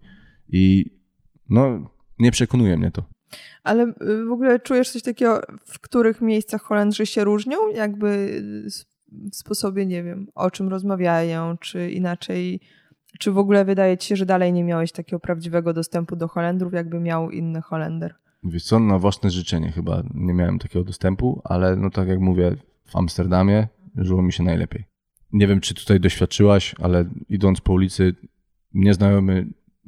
I no, nie przekonuje mnie to. Ale y, w ogóle czujesz coś takiego, w których miejscach Holendrzy się różnią? Jakby y, w sposobie, nie wiem, o czym rozmawiają, czy inaczej, czy w ogóle wydaje ci się, że dalej nie miałeś takiego prawdziwego dostępu do Holendrów, jakby miał inny Holender? Wiesz co, na własne życzenie chyba nie miałem takiego dostępu, ale no tak jak mówię, w Amsterdamie żyło mi się najlepiej. Nie wiem, czy tutaj doświadczyłaś, ale idąc po ulicy, nieznajomy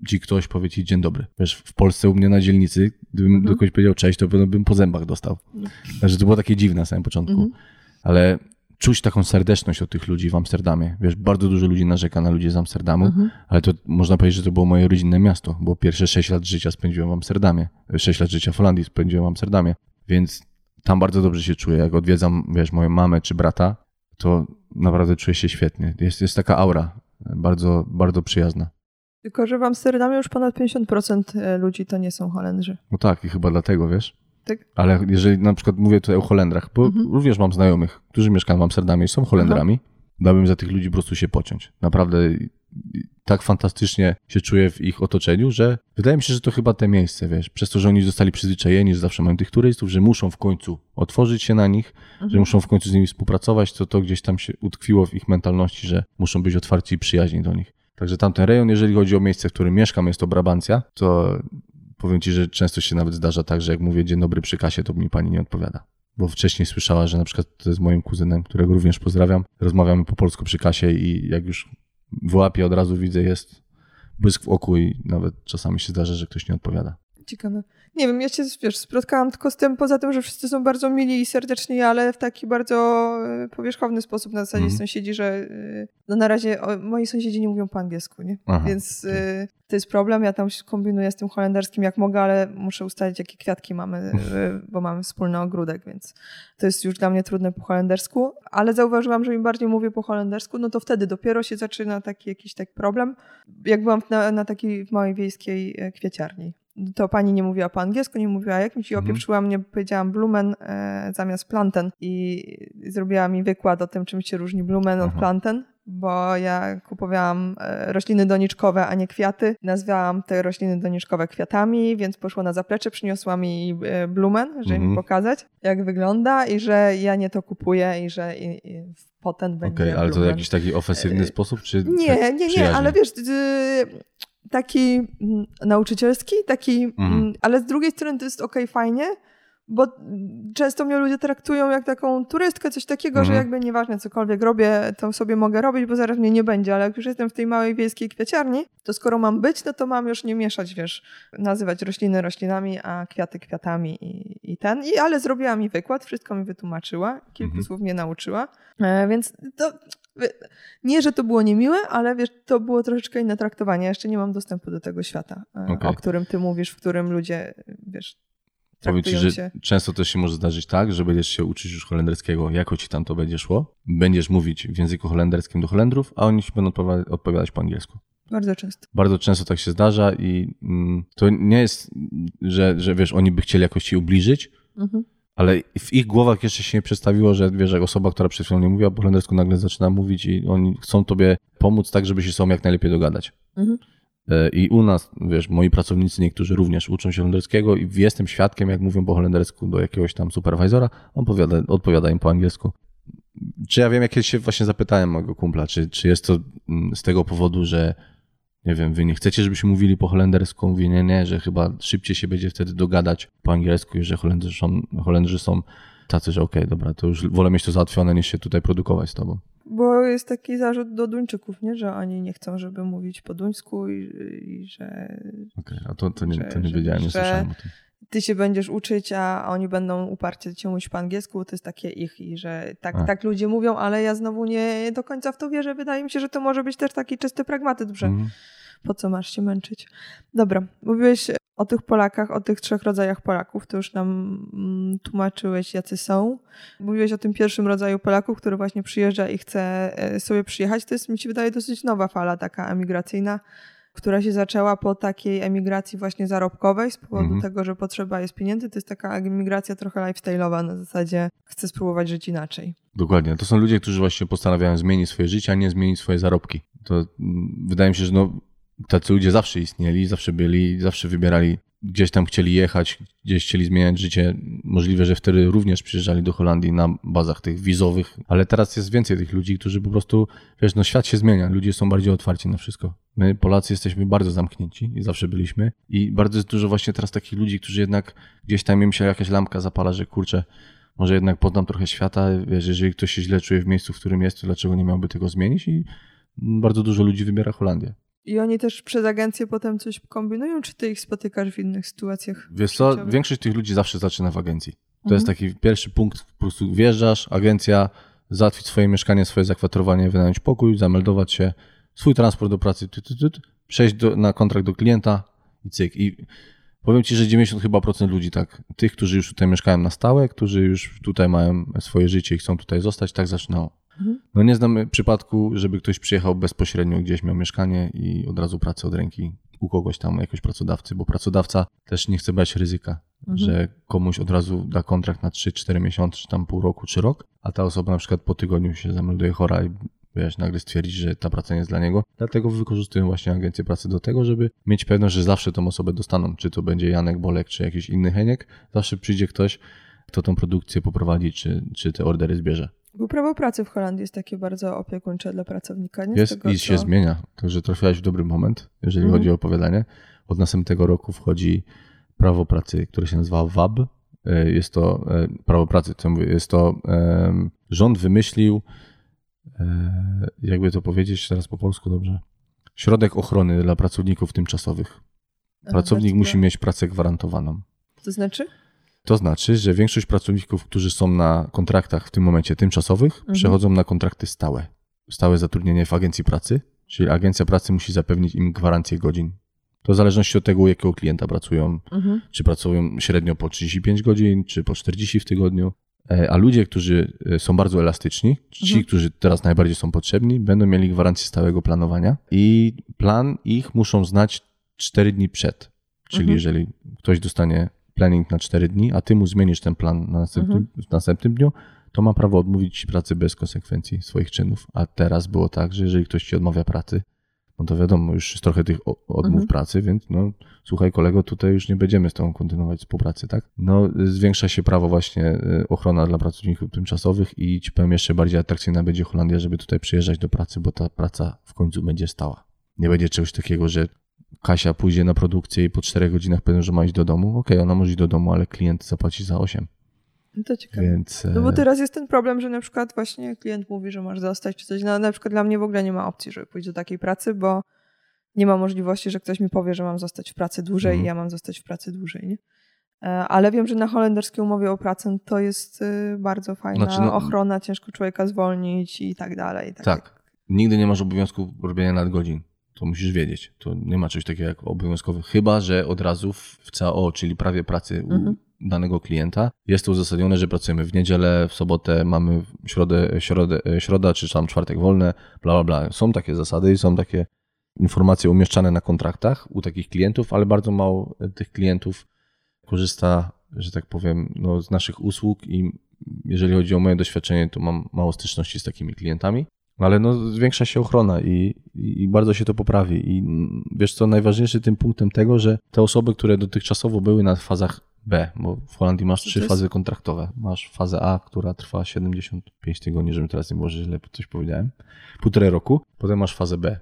ci ktoś powie ci dzień dobry. Wiesz, w Polsce u mnie na dzielnicy, gdybym Mhm. do kogoś powiedział cześć, to pewno bym po zębach dostał. Znaczy, to było takie dziwne na samym początku. Mhm. Ale czuć taką serdeczność od tych ludzi w Amsterdamie. Wiesz, bardzo dużo ludzi narzeka na ludzi z Amsterdamu, Mhm. ale to można powiedzieć, że to było moje rodzinne miasto, bo pierwsze 6 lat życia spędziłem w Amsterdamie. 6 lat życia w Holandii spędziłem w Amsterdamie, więc tam bardzo dobrze się czuję. Jak odwiedzam, wiesz, moją mamę czy brata, to naprawdę czuję się świetnie. Jest, jest taka aura, bardzo, bardzo przyjazna. Tylko, że w Amsterdamie już ponad 50% ludzi to nie są Holendrzy. No tak, i chyba dlatego, wiesz? Tak? Ale jeżeli na przykład mówię tutaj o Holendrach, bo Mhm. również mam znajomych, którzy mieszkają w Amsterdamie i są Holendrami, dałbym za tych ludzi po prostu się pociąć. Naprawdę tak fantastycznie się czuję w ich otoczeniu, że wydaje mi się, że to chyba te miejsce, wiesz, przez to, że oni zostali przyzwyczajeni, że zawsze mają tych turystów, że muszą w końcu otworzyć się na nich, że muszą w końcu z nimi współpracować, to to gdzieś tam się utkwiło w ich mentalności, że muszą być otwarci i przyjaźni do nich. Także tamten rejon, jeżeli chodzi o miejsce, w którym mieszkam, jest to Brabancja, to powiem ci, że często się nawet zdarza tak, że jak mówię dzień dobry przy kasie, to mi pani nie odpowiada. Bo wcześniej słyszała, że na przykład z moim kuzynem, którego również pozdrawiam, rozmawiamy po polsku przy kasie i jak już wyłapię, od razu widzę, jest błysk w oku i nawet czasami się zdarza, że ktoś nie odpowiada. Ciekawe. Nie wiem, ja się, wiesz, spotkałam tylko z tym, poza tym, że wszyscy są bardzo mili i serdeczni, ale w taki bardzo e, powierzchowny sposób na zasadzie Mhm. sąsiedzi, że e, no na razie o, moi sąsiedzi nie mówią po angielsku, nie? Aha, Więc e, to jest problem. Ja tam się kombinuję z tym holenderskim jak mogę, ale muszę ustalić, jakie kwiatki mamy, e, bo mamy wspólny ogródek, więc to jest już dla mnie trudne po holendersku. Ale zauważyłam, że im bardziej mówię po holendersku, no to wtedy dopiero się zaczyna taki jakiś taki problem. Jak byłam na, na takiej małej wiejskiej kwieciarni. To pani nie mówiła po angielsku, nie mówiła jakimś i Mhm. opieprzyła mnie, powiedziałam blumen e, zamiast planten i zrobiła mi wykład o tym, czym się różni blumen od Aha. planten, bo ja kupowałam e, rośliny doniczkowe, a nie kwiaty. Nazwałam te rośliny doniczkowe kwiatami, więc poszła na zaplecze, przyniosła mi e, blumen, żeby mi Mhm. pokazać, jak wygląda i że ja nie to kupuję i że i, i potem będzie Okej, ale to w jakiś taki ofensywny E, sposób, czy Nie, tak nie, nie, ale wiesz, y, taki mm, nauczycielski, taki, Mhm. mm, ale z drugiej strony to jest okej, fajnie, bo często mnie ludzie traktują jak taką turystkę, coś takiego, że Mhm. jakby nieważne cokolwiek robię, to sobie mogę robić, bo zaraz mnie nie będzie, ale jak już jestem w tej małej wiejskiej kwieciarni, to skoro mam być, no to mam już nie mieszać, wiesz, nazywać rośliny roślinami, a kwiaty kwiatami i, i ten, I, ale zrobiła mi wykład, wszystko mi wytłumaczyła, kilku Mhm. słów mnie nauczyła, e, więc to nie, że to było niemiłe, ale wiesz, to było troszeczkę inne traktowanie. Ja jeszcze nie mam dostępu do tego świata, e, Okej. o którym ty mówisz, w którym ludzie, wiesz, Powiem ci, że się. często też się może zdarzyć tak, że będziesz się uczyć już holenderskiego, jako ci tam to będzie szło. Będziesz mówić w języku holenderskim do Holendrów, a oni ci będą odpowiadać, odpowiadać po angielsku. Bardzo często. Bardzo często tak się zdarza i mm, to nie jest, że, że wiesz, oni by chcieli jakoś ci ubliżyć, Mhm. Ale w ich głowach jeszcze się nie przedstawiło, że wiesz, jak osoba, która przed chwilą nie mówiła po holendersku, nagle zaczyna mówić i oni chcą tobie pomóc tak, żeby się z sobą jak najlepiej dogadać. Mhm. E, I u nas, wiesz, moi pracownicy niektórzy również uczą się holenderskiego i jestem świadkiem, jak mówią po holendersku do jakiegoś tam superwizora, on powiada, odpowiada im po angielsku. Czy ja wiem, jak się właśnie zapytałem mojego kumpla, czy, czy jest to mm, z tego powodu, że nie wiem, wy nie chcecie, żebyśmy mówili po holendersku? Mówi, nie, nie, że chyba szybciej się będzie wtedy dogadać po angielsku i że Holendrzy są, Holendrzy są tacy, że okej, dobra, to już wolę mieć to załatwione, niż się tutaj produkować z tobą. Bo jest taki zarzut do Duńczyków, nie? że oni nie chcą, żeby mówić po duńsku i, i że Okej, a to, to, nie, to nie że- wiedziałem, nie że- słyszałem o tym. Ty się będziesz uczyć, a oni będą uparcie cię mówić po angielsku, to jest takie ich i że tak, A. tak ludzie mówią, ale ja znowu nie do końca w to wierzę. Wydaje mi się, że to może być też taki czysty pragmatyzm, że Mhm. po co masz się męczyć. Dobra, mówiłeś o tych Polakach, o tych trzech rodzajach Polaków, to już nam mm, tłumaczyłeś, jacy są. Mówiłeś o tym pierwszym rodzaju Polaków, który właśnie przyjeżdża i chce e, sobie przyjechać. To jest, mi się wydaje, dosyć nowa fala taka emigracyjna, która się zaczęła po takiej emigracji właśnie zarobkowej z powodu Mhm. tego, że potrzeba jest pieniędzy. To jest taka emigracja trochę lifestyle'owa na zasadzie chcę spróbować żyć inaczej. Dokładnie. To są ludzie, którzy właśnie postanawiają zmienić swoje życie, a nie zmienić swoje zarobki. To mm, wydaje mi się, że no, tacy ludzie zawsze istnieli, zawsze byli, zawsze wybierali gdzieś tam chcieli jechać, gdzieś chcieli zmieniać życie. Możliwe, że wtedy również przyjeżdżali do Holandii na bazach tych wizowych, ale teraz jest więcej tych ludzi, którzy po prostu, wiesz, no świat się zmienia, ludzie są bardziej otwarci na wszystko. My, Polacy, jesteśmy bardzo zamknięci i zawsze byliśmy i bardzo jest dużo właśnie teraz takich ludzi, którzy jednak gdzieś tam im się jakaś lampka zapala, że kurczę, może jednak poznam trochę świata, wiesz, jeżeli ktoś się źle czuje w miejscu, w którym jest, to dlaczego nie miałby tego zmienić i bardzo dużo ludzi wybiera Holandię. I oni też przez agencję potem coś kombinują, czy ty ich spotykasz w innych sytuacjach? Wiesz co, większość tych ludzi zawsze zaczyna w agencji. To mhm. jest taki pierwszy punkt, po prostu wjeżdżasz, agencja, załatwić swoje mieszkanie, swoje zakwaterowanie, wynająć pokój, zameldować się, swój transport do pracy, ty, ty, ty, przejść do, na kontrakt do klienta i cyk. I powiem ci, że 90 chyba procent ludzi tak, tych, którzy już tutaj mieszkają na stałe, którzy już tutaj mają swoje życie i chcą tutaj zostać, tak zaczynało. Mhm. No nie znam przypadku, żeby ktoś przyjechał bezpośrednio gdzieś, miał mieszkanie i od razu pracę od ręki u kogoś tam, jakiegoś pracodawcy, bo pracodawca też nie chce brać ryzyka, mhm. że komuś od razu da kontrakt na 3-4 miesiące, czy tam pół roku, czy rok, a ta osoba na przykład po tygodniu się zamelduje chora i wiesz, nagle stwierdzi, że ta praca nie jest dla niego. Dlatego wykorzystują właśnie agencję pracy do tego, żeby mieć pewność, że zawsze tą osobę dostaną. Czy to będzie Janek Bolek, czy jakiś inny Heniek, zawsze przyjdzie ktoś, kto tą produkcję poprowadzi, czy, czy te ordery zbierze. Bo prawo pracy w Holandii jest takie bardzo opiekuńcze dla pracownika. Nie? Jest tego, i się zmienia. Także trafiłaś w dobry moment, jeżeli mm. chodzi o opowiadanie. Od następnego roku wchodzi prawo pracy, które się nazywa WAB. E, jest to e, prawo pracy, co mówię, jest to rząd wymyślił, e, jakby to powiedzieć teraz po polsku dobrze, środek ochrony dla pracowników tymczasowych. Pracownik musi mieć pracę gwarantowaną. To znaczy? To znaczy, że większość pracowników, którzy są na kontraktach w tym momencie tymczasowych, mhm. przechodzą na kontrakty stałe. Stałe zatrudnienie w agencji pracy, czyli agencja pracy musi zapewnić im gwarancję godzin. To w zależności od tego, u jakiego klienta pracują. Mhm. Czy pracują średnio po 35 godzin, czy po 40 w tygodniu. E, a ludzie, którzy e, są bardzo elastyczni, ci, mhm. którzy teraz najbardziej są potrzebni, będą mieli gwarancję stałego planowania i plan ich muszą znać 4 dni przed. Czyli mhm. jeżeli ktoś dostanie planning na 4 dni, a ty mu zmienisz ten plan na następnym, mhm. w następnym dniu, to ma prawo odmówić ci pracy bez konsekwencji swoich czynów. A teraz było tak, że jeżeli ktoś ci odmawia pracy, no to wiadomo, już jest trochę tych odmów mhm. pracy, więc no słuchaj kolego, tutaj już nie będziemy z tobą kontynuować współpracy, tak? No zwiększa się prawo właśnie y, ochrona dla pracowników tymczasowych i ci powiem jeszcze bardziej atrakcyjna będzie Holandia, żeby tutaj przyjeżdżać do pracy, bo ta praca w końcu będzie stała. Nie będzie czegoś takiego, że Kasia pójdzie na produkcję i po czterech godzinach powiem, że ma iść do domu. Okej, okay, ona może iść do domu, ale klient zapłaci za 8. No to ciekawe. Więc, no bo e, teraz jest ten problem, że na przykład właśnie klient mówi, że masz zostać czy coś. No, na przykład dla mnie w ogóle nie ma opcji, żeby pójść do takiej pracy, bo nie ma możliwości, że ktoś mi powie, że mam zostać w pracy dłużej mhm. i ja mam zostać w pracy dłużej. Nie? E, ale wiem, że na holenderskiej umowie o pracę to jest y, bardzo fajna znaczy, no, ochrona, ciężko człowieka zwolnić i tak dalej. Tak, tak. Nigdy nie masz obowiązku robienia nadgodzin. To musisz wiedzieć. To nie ma czegoś takiego jak obowiązkowy, chyba że od razu w CAO, czyli prawie pracy mhm. u danego klienta, jest to uzasadnione, że pracujemy w niedzielę, w sobotę, mamy środę, środę, środa czy tam czwartek wolne, bla, bla, bla. Są takie zasady i są takie informacje umieszczane na kontraktach u takich klientów, ale bardzo mało tych klientów korzysta, że tak powiem, no, z naszych usług i jeżeli chodzi o moje doświadczenie, to mam mało styczności z takimi klientami. Ale no, zwiększa się ochrona i, i, bardzo się to poprawi. I wiesz co, najważniejszy tym punktem tego, że te osoby, które dotychczasowo były na fazach B, bo w Holandii masz trzy fazy kontraktowe. Masz fazę A, która trwa 75 tygodni, żebym teraz nie było, że źle coś powiedziałem, półtorej roku. Potem masz fazę B,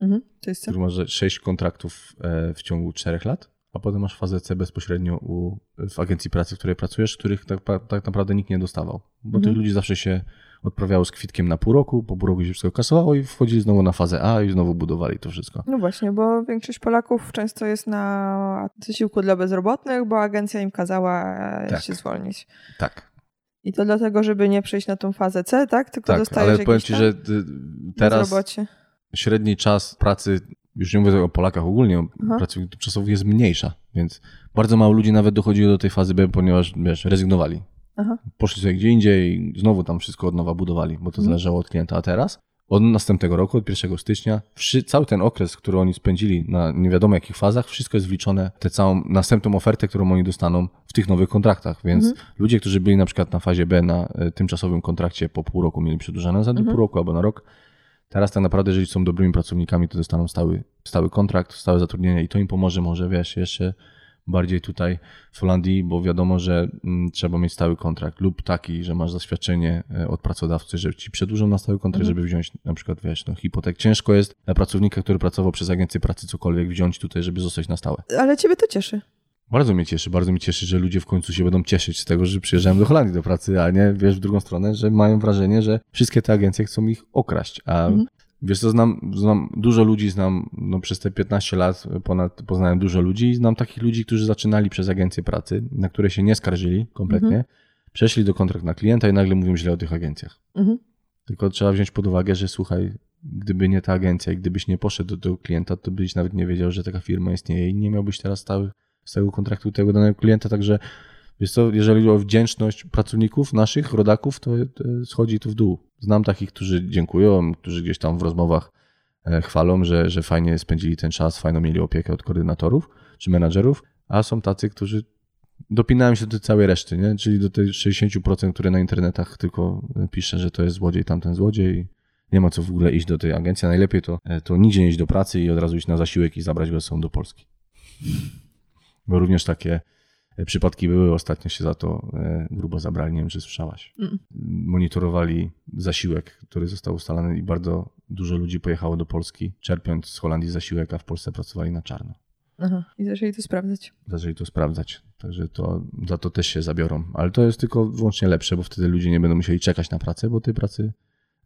mhm, to jest który masz sześć kontraktów e, w ciągu czterech lat, a potem masz fazę C bezpośrednio u, w agencji pracy, w której pracujesz, których tak, tak naprawdę nikt nie dostawał. Bo mhm. tych ludzi zawsze się odprawiało z kwitkiem na pół roku, po pół roku się wszystko kasowało i wchodzili znowu na fazę A i znowu budowali to wszystko. No właśnie, bo większość Polaków często jest na zasiłku dla bezrobotnych, bo agencja im kazała e, tak. się zwolnić. Tak. I to dlatego, żeby nie przejść na tą fazę C, tak? Tylko tak, dostajesz ale powiem ci, że teraz średni czas pracy już nie mówię o Polakach ogólnie, Aha. pracowników czasowych jest mniejsza, więc bardzo mało ludzi nawet dochodziło do tej fazy B, ponieważ wiesz, rezygnowali. Aha. Poszli sobie gdzie indziej i znowu tam wszystko od nowa budowali, bo to mhm. zależało od klienta. A teraz, od następnego roku, od 1 stycznia, cały ten okres, który oni spędzili na nie wiadomo jakich fazach, wszystko jest wliczone w tę całą następną ofertę, którą oni dostaną w tych nowych kontraktach. Więc mhm. ludzie, którzy byli na przykład na fazie B na e, tymczasowym kontrakcie po pół roku, mieli przedłużone za mhm. pół roku albo na rok. Teraz tak naprawdę, jeżeli są dobrymi pracownikami, to dostaną stały, stały kontrakt, stałe zatrudnienie i to im pomoże może, wiesz, jeszcze bardziej tutaj w Holandii, bo wiadomo, że mm, trzeba mieć stały kontrakt lub taki, że masz zaświadczenie e, od pracodawcy, że ci przedłużą na stały kontrakt, żeby wziąć na przykład, wiesz, no, hipotek. Ciężko jest dla pracownika, który pracował przez agencję pracy cokolwiek wziąć tutaj, żeby zostać na stałe. Ale ciebie to cieszy. Bardzo mnie cieszy, bardzo mnie cieszy, że ludzie w końcu się będą cieszyć z tego, że przyjeżdżają do Holandii do pracy, a nie, wiesz, w drugą stronę, że mają wrażenie, że wszystkie te agencje chcą ich okraść, a Wiesz co, znam, znam dużo ludzi, znam no, przez te 15 lat ponad poznałem dużo ludzi i znam takich ludzi, którzy zaczynali przez agencję pracy, na które się nie skarżyli kompletnie, Mhm. przeszli do kontrakt na klienta i nagle mówią źle o tych agencjach. Mhm. Tylko trzeba wziąć pod uwagę, że słuchaj, gdyby nie ta agencja i gdybyś nie poszedł do tego klienta, to byś nawet nie wiedział, że taka firma istnieje i nie miałbyś teraz stałych, stałego kontraktu tego danego klienta, także wiesz co, jeżeli chodzi o wdzięczność pracowników naszych, rodaków, to, to schodzi to w dół. Znam takich, którzy dziękują, którzy gdzieś tam w rozmowach e, chwalą, że, że fajnie spędzili ten czas, fajną mieli opiekę od koordynatorów czy menadżerów, a są tacy, którzy dopinają się do tej całej reszty, nie? czyli do tych 60%, które na internetach tylko pisze, że to jest złodziej, tamten złodziej. Nie ma co w ogóle iść do tej agencji. Najlepiej to, e, to nigdzie nie iść do pracy i od razu iść na zasiłek i zabrać go ze sobą do Polski. Bo również takie e, przypadki były. Ostatnio się za to e, grubo zabrali. Nie wiem, czy słyszałaś. Mm. Monitorowali zasiłek, który został ustalony i bardzo dużo ludzi pojechało do Polski, czerpiąc z Holandii zasiłek, a w Polsce pracowali na czarno. Aha. I zaczęli to sprawdzać. Zaczęli to sprawdzać. Także to, za to też się zabiorą. Ale to jest tylko wyłącznie lepsze, bo wtedy ludzie nie będą musieli czekać na pracę, bo tej pracy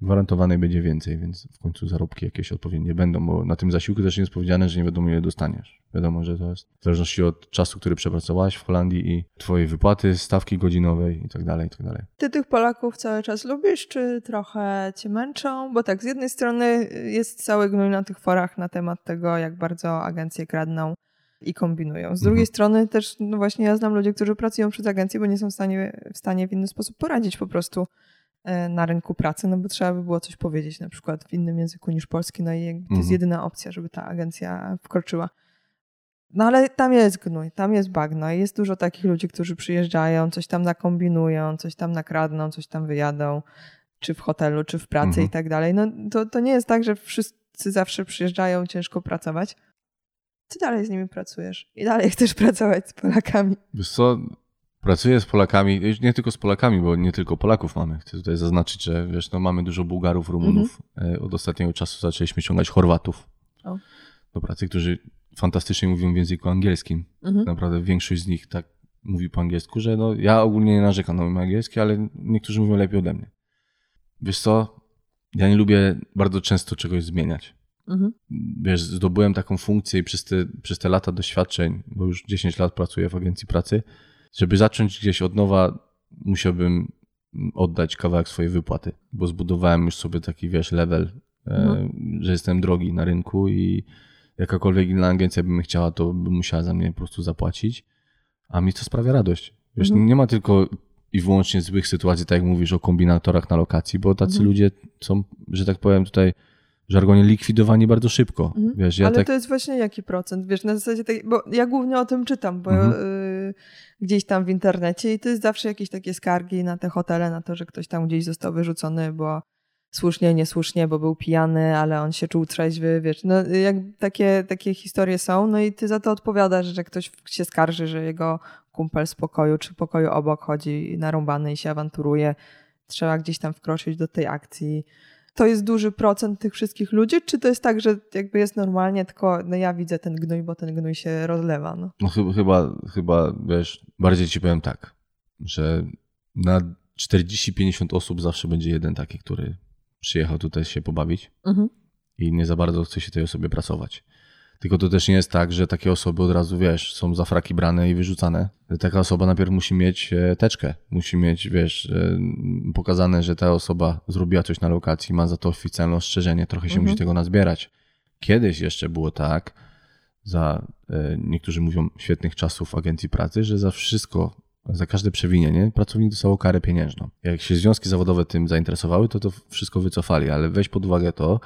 gwarantowanej będzie więcej, więc w końcu zarobki jakieś odpowiednie będą, bo na tym zasiłku też nie jest powiedziane, że nie wiadomo ile dostaniesz. Wiadomo, że to jest w zależności od czasu, który przepracowałeś w Holandii i twojej wypłaty, stawki godzinowej i tak dalej, i tak dalej. Ty tych Polaków cały czas lubisz, czy trochę cię męczą? Bo tak, z jednej strony jest cały gnój na tych forach na temat tego, jak bardzo agencje kradną i kombinują. Z drugiej Mhm. strony też, no właśnie ja znam ludzi, którzy pracują przez agencje, bo nie są w stanie, w stanie w inny sposób poradzić po prostu na rynku pracy, no bo trzeba by było coś powiedzieć na przykład w innym języku niż polski, no i to jest Mhm. jedyna opcja, żeby ta agencja wkroczyła. No ale tam jest gnój, tam jest bagno i jest dużo takich ludzi, którzy przyjeżdżają, coś tam nakombinują, coś tam nakradną, coś tam wyjadą, czy w hotelu, czy w pracy Mhm. i tak dalej. No to, to nie jest tak, że wszyscy zawsze przyjeżdżają ciężko pracować. Ty dalej z nimi pracujesz i dalej chcesz pracować z Polakami. Wiesz co, pracuję z Polakami, nie tylko z Polakami, bo nie tylko Polaków mamy. Chcę tutaj zaznaczyć, że wiesz, no mamy dużo Bułgarów, Rumunów. E, Od ostatniego czasu zaczęliśmy ciągać Chorwatów O. do pracy, którzy fantastycznie mówią w języku angielskim. Mhm. Naprawdę większość z nich tak mówi po angielsku, że no, ja ogólnie nie narzekam na mój angielski, ale niektórzy mówią lepiej ode mnie. Wiesz co, ja nie lubię bardzo często czegoś zmieniać Mhm. wiesz, zdobyłem taką funkcję i przez te, przez te lata doświadczeń, bo już 10 lat pracuję w agencji pracy, żeby zacząć gdzieś od nowa, musiałbym oddać kawałek swojej wypłaty, bo zbudowałem już sobie taki, wiesz, level, Mhm. że jestem drogi na rynku i jakakolwiek inna agencja by mnie chciała, to by musiała za mnie po prostu zapłacić, a mi to sprawia radość. Wiesz, Mhm. nie ma tylko i wyłącznie złych sytuacji, tak jak mówisz o kombinatorach na lokacji, bo tacy Mhm. ludzie są, że tak powiem tutaj żargonie likwidowani bardzo szybko. Mhm. Wiesz, ja Ale tak... to jest właśnie jaki procent? Wiesz, na zasadzie tej, bo ja głównie o tym czytam, bo Mhm. y, gdzieś tam w internecie i to jest zawsze jakieś takie skargi na te hotele, na to, że ktoś tam gdzieś został wyrzucony, bo słusznie, niesłusznie, bo był pijany, ale on się czuł trzeźwy, wiesz, no jak takie, takie historie są, no i ty za to odpowiadasz, że ktoś się skarży, że jego kumpel z pokoju czy pokoju obok chodzi narąbany i się awanturuje, trzeba gdzieś tam wkroczyć do tej akcji. To jest duży procent tych wszystkich ludzi, czy to jest tak, że jakby jest normalnie, tylko no ja widzę ten gnój, bo ten gnój się rozlewa, no. No chyba, chyba, chyba, wiesz, bardziej ci powiem tak, że na 40-50 osób zawsze będzie jeden taki, który przyjechał tutaj się pobawić Mhm. i nie za bardzo chce się tej osobie pracować. Tylko to też nie jest tak, że takie osoby od razu, wiesz, są za fraki brane i wyrzucane. Taka osoba najpierw musi mieć e, teczkę, musi mieć, wiesz, e, pokazane, że ta osoba zrobiła coś na lokacji, ma za to oficjalne ostrzeżenie, trochę się Mhm. musi tego nazbierać. Kiedyś jeszcze było tak, za, e, niektórzy mówią, świetnych czasów agencji pracy, że za wszystko, za każde przewinienie pracownik dostał karę pieniężną. Jak się związki zawodowe tym zainteresowały, to to wszystko wycofali, ale weź pod uwagę to,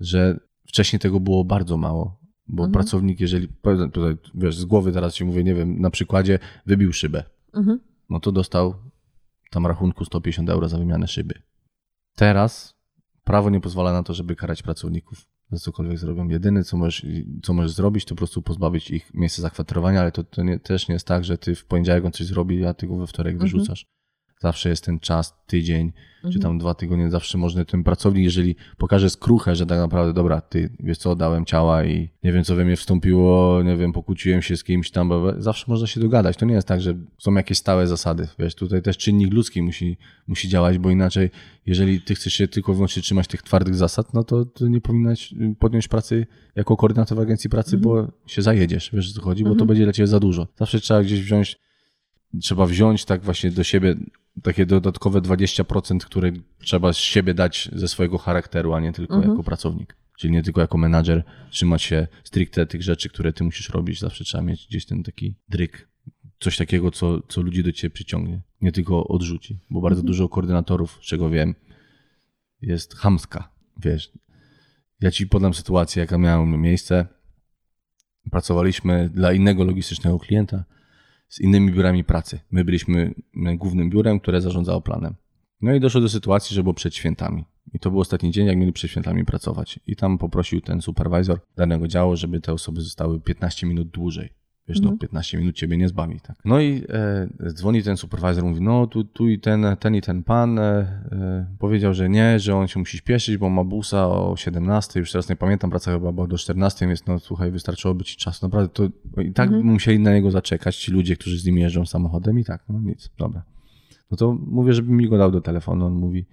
że wcześniej tego było bardzo mało, bo Mhm. pracownik, jeżeli, tutaj, wiesz, z głowy teraz ci mówię, nie wiem, na przykładzie wybił szybę, Mhm. no to dostał tam rachunku 150 euro za wymianę szyby. Teraz prawo nie pozwala na to, żeby karać pracowników. za cokolwiek zrobią. Jedyne, co możesz, co możesz zrobić, to po prostu pozbawić ich miejsca zakwaterowania, ale to, to nie, też nie jest tak, że ty w poniedziałek on coś zrobi, a ty go we wtorek Mhm. wyrzucasz. Zawsze jest ten czas, tydzień, czy Mhm. tam dwa tygodnie, zawsze można ten pracownik, jeżeli pokaże skruchę, że tak naprawdę, dobra, ty, wiesz co, dałem ciała i nie wiem, co we mnie wstąpiło, nie wiem, pokłóciłem się z kimś tam, bla, zawsze można się dogadać. To nie jest tak, że są jakieś stałe zasady, wiesz, tutaj też czynnik ludzki musi, musi działać, bo inaczej, jeżeli ty chcesz się tylko wyłącznie trzymać tych twardych zasad, no to, to nie powinnaś podjąć pracy jako koordynator w agencji pracy, bo się zajedziesz, wiesz, o co chodzi, bo to będzie dla ciebie za dużo. Zawsze trzeba gdzieś wziąć trzeba wziąć tak właśnie do siebie takie dodatkowe 20%, które trzeba z siebie dać ze swojego charakteru, a nie tylko jako pracownik. Czyli nie tylko jako menadżer trzymać się stricte tych rzeczy, które ty musisz robić. Zawsze trzeba mieć gdzieś ten taki dryk. Coś takiego, co, co ludzi do ciebie przyciągnie. Nie tylko odrzuci. Bo bardzo dużo koordynatorów, z czego wiem, jest chamska. Wiesz, ja ci podam sytuację, jaka miała miejsce. Pracowaliśmy dla innego logistycznego klienta z innymi biurami pracy. My byliśmy głównym biurem, które zarządzało planem. No i doszło do sytuacji, że było przed świętami. I to był ostatni dzień, jak mieli przed świętami pracować. I tam poprosił ten supervisor danego działu, żeby te osoby zostały 15 minut dłużej. Wiesz, no 15 minut ciebie nie zbawi, tak. No i e, dzwoni ten supervisor, mówi, no tu, tu i ten, ten i ten pan e, e, powiedział, że nie, że on się musi śpieszyć, bo ma busa o 17, już teraz nie pamiętam, praca chyba była do 14, więc no słuchaj, wystarczyłoby ci czasu. Naprawdę to i tak by musieli na niego zaczekać ci ludzie, którzy z nim jeżdżą samochodem i tak, no nic, dobra. No to mówię, żeby mi go dał do telefonu, on mówi,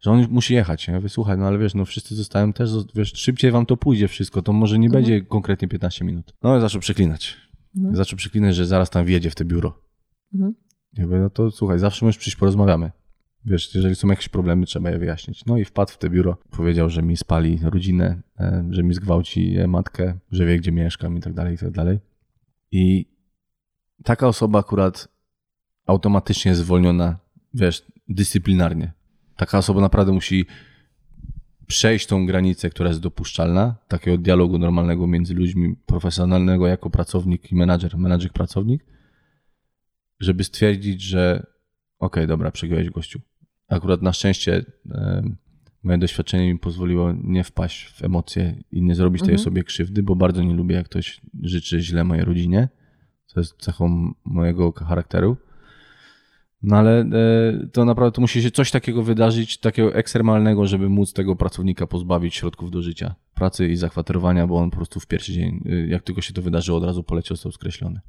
że on musi jechać. Ja mówię, słuchaj, no ale wiesz, no wszyscy zostają też, wiesz, szybciej wam to pójdzie wszystko, to może nie będzie konkretnie 15 minut. No i zaczął przeklinać. Zaczął przeklinać, że zaraz tam wjedzie w te biuro. Mhm. Ja mówię, no to słuchaj, zawsze możesz przyjść, porozmawiamy. Wiesz, jeżeli są jakieś problemy, trzeba je wyjaśnić. No i wpadł w te biuro, powiedział, że mi spali rodzinę, e, że mi zgwałci e, matkę, że wie, gdzie mieszkam i tak dalej, i tak dalej. I taka osoba akurat automatycznie jest zwolniona, wiesz, dyscyplinarnie. Taka osoba naprawdę musi przejść tą granicę, która jest dopuszczalna, takiego dialogu normalnego między ludźmi, profesjonalnego jako pracownik i menadżer, menadżer pracownik, żeby stwierdzić, że okej, okay, dobra, przegiąłeś gościu. Akurat na szczęście moje doświadczenie mi pozwoliło nie wpaść w emocje i nie zrobić tej osobie krzywdy, bo bardzo nie lubię, jak ktoś życzy źle mojej rodzinie. To jest cechą mojego charakteru. No ale e, to naprawdę to musi się coś takiego wydarzyć, takiego ekstremalnego, żeby móc tego pracownika pozbawić środków do życia, pracy i zakwaterowania, bo on po prostu w pierwszy dzień, e, jak tylko się to wydarzyło, od razu poleciał, został skreślony.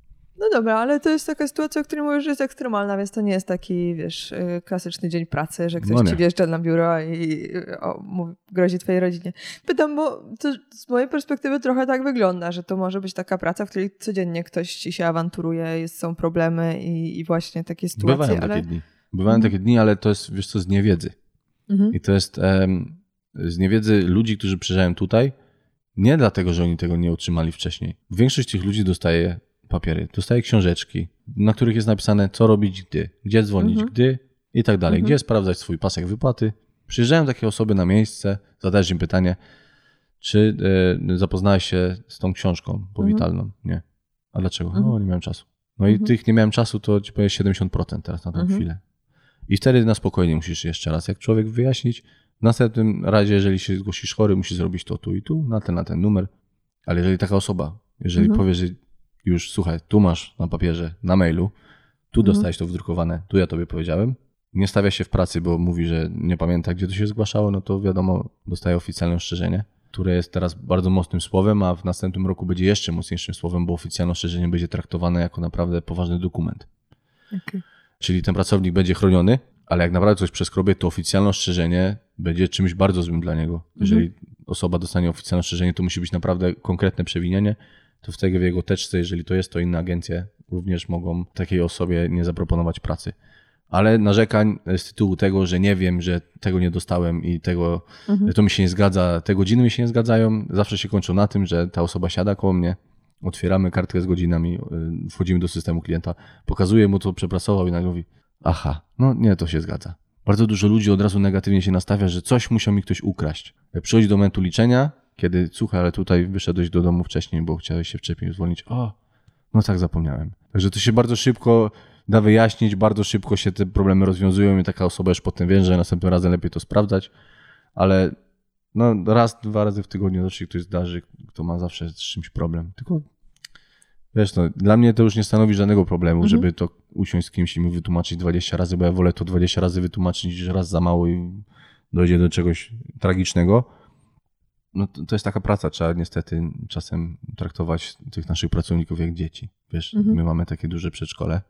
No dobra, ale to jest taka sytuacja, o której mówisz, że jest ekstremalna, więc to nie jest taki, wiesz, y, klasyczny dzień pracy, że ktoś No nie. ci wjeżdża na biuro i y, o, mówi, grozi twojej rodzinie. Pytam, bo to z mojej perspektywy trochę tak wygląda, że to może być taka praca, w której codziennie ktoś ci się awanturuje, jest, są problemy i, i właśnie takie sytuacje, Bywają ale... takie dni. Bywają takie dni, ale to jest, wiesz co, z niewiedzy. Mhm. I to jest em, z niewiedzy ludzi, którzy przyjeżdżają tutaj, nie dlatego, że oni tego nie otrzymali wcześniej. Większość tych ludzi dostaje papiery, dostaje książeczki, na których jest napisane, co robić gdy, gdzie dzwonić gdy i tak dalej, gdzie sprawdzać swój pasek wypłaty. Przyjeżdżają takie osoby na miejsce, zadajesz im pytanie, czy e, zapoznałeś się z tą książką powitalną? Nie. A dlaczego? No, nie miałem czasu. No i tych nie miałem czasu, to ci powiem 70% teraz na tą chwilę. I wtedy na spokojnie musisz jeszcze raz, jak człowiek wyjaśnić. W następnym razie, jeżeli się zgłosisz chory, musisz zrobić to tu i tu, na ten, na ten numer. Ale jeżeli taka osoba, jeżeli powie, że już słuchaj, tu masz na papierze, na mailu, tu dostałeś to wydrukowane, tu ja tobie powiedziałem, nie stawia się w pracy, bo mówi, że nie pamięta, gdzie to się zgłaszało, no to wiadomo, dostaje oficjalne ostrzeżenie, które jest teraz bardzo mocnym słowem, a w następnym roku będzie jeszcze mocniejszym słowem, bo oficjalne ostrzeżenie będzie traktowane jako naprawdę poważny dokument. Okej. Czyli ten pracownik będzie chroniony, ale jak naprawdę coś przeskrobie, to oficjalne ostrzeżenie będzie czymś bardzo złym dla niego. Jeżeli osoba dostanie oficjalne ostrzeżenie, to musi być naprawdę konkretne przewinienie, to wtedy w jego teczce, jeżeli to jest, to inne agencje również mogą takiej osobie nie zaproponować pracy. Ale narzekań z tytułu tego, że nie wiem, że tego nie dostałem i tego, to mi się nie zgadza, te godziny mi się nie zgadzają, zawsze się kończą na tym, że ta osoba siada koło mnie, otwieramy kartkę z godzinami, y, wchodzimy do systemu klienta, pokazuję mu, co przepracował i nagle mówi, aha, no nie, to się zgadza. Bardzo dużo ludzi od razu negatywnie się nastawia, że coś musiał mi ktoś ukraść. Przychodzi do momentu liczenia, kiedy, słuchaj, ale tutaj wyszedłeś do domu wcześniej, bo chciałeś się wcześniej zwolnić. O, no tak, zapomniałem. Także to się bardzo szybko da wyjaśnić, bardzo szybko się te problemy rozwiązują i taka osoba już potem wie, że następnym razem lepiej to sprawdzać, ale No raz, dwa razy w tygodniu zawsze się ktoś zdarzy, kto ma zawsze z czymś problem. Tylko wiesz, no, dla mnie to już nie stanowi żadnego problemu, Mhm. żeby to usiąść z kimś i mu wytłumaczyć 20 razy, bo ja wolę to 20 razy wytłumaczyć niż raz za mało i dojdzie do czegoś tragicznego. No to, jest taka praca, trzeba niestety czasem traktować tych naszych pracowników jak dzieci. Wiesz, Mhm. my mamy takie duże przedszkole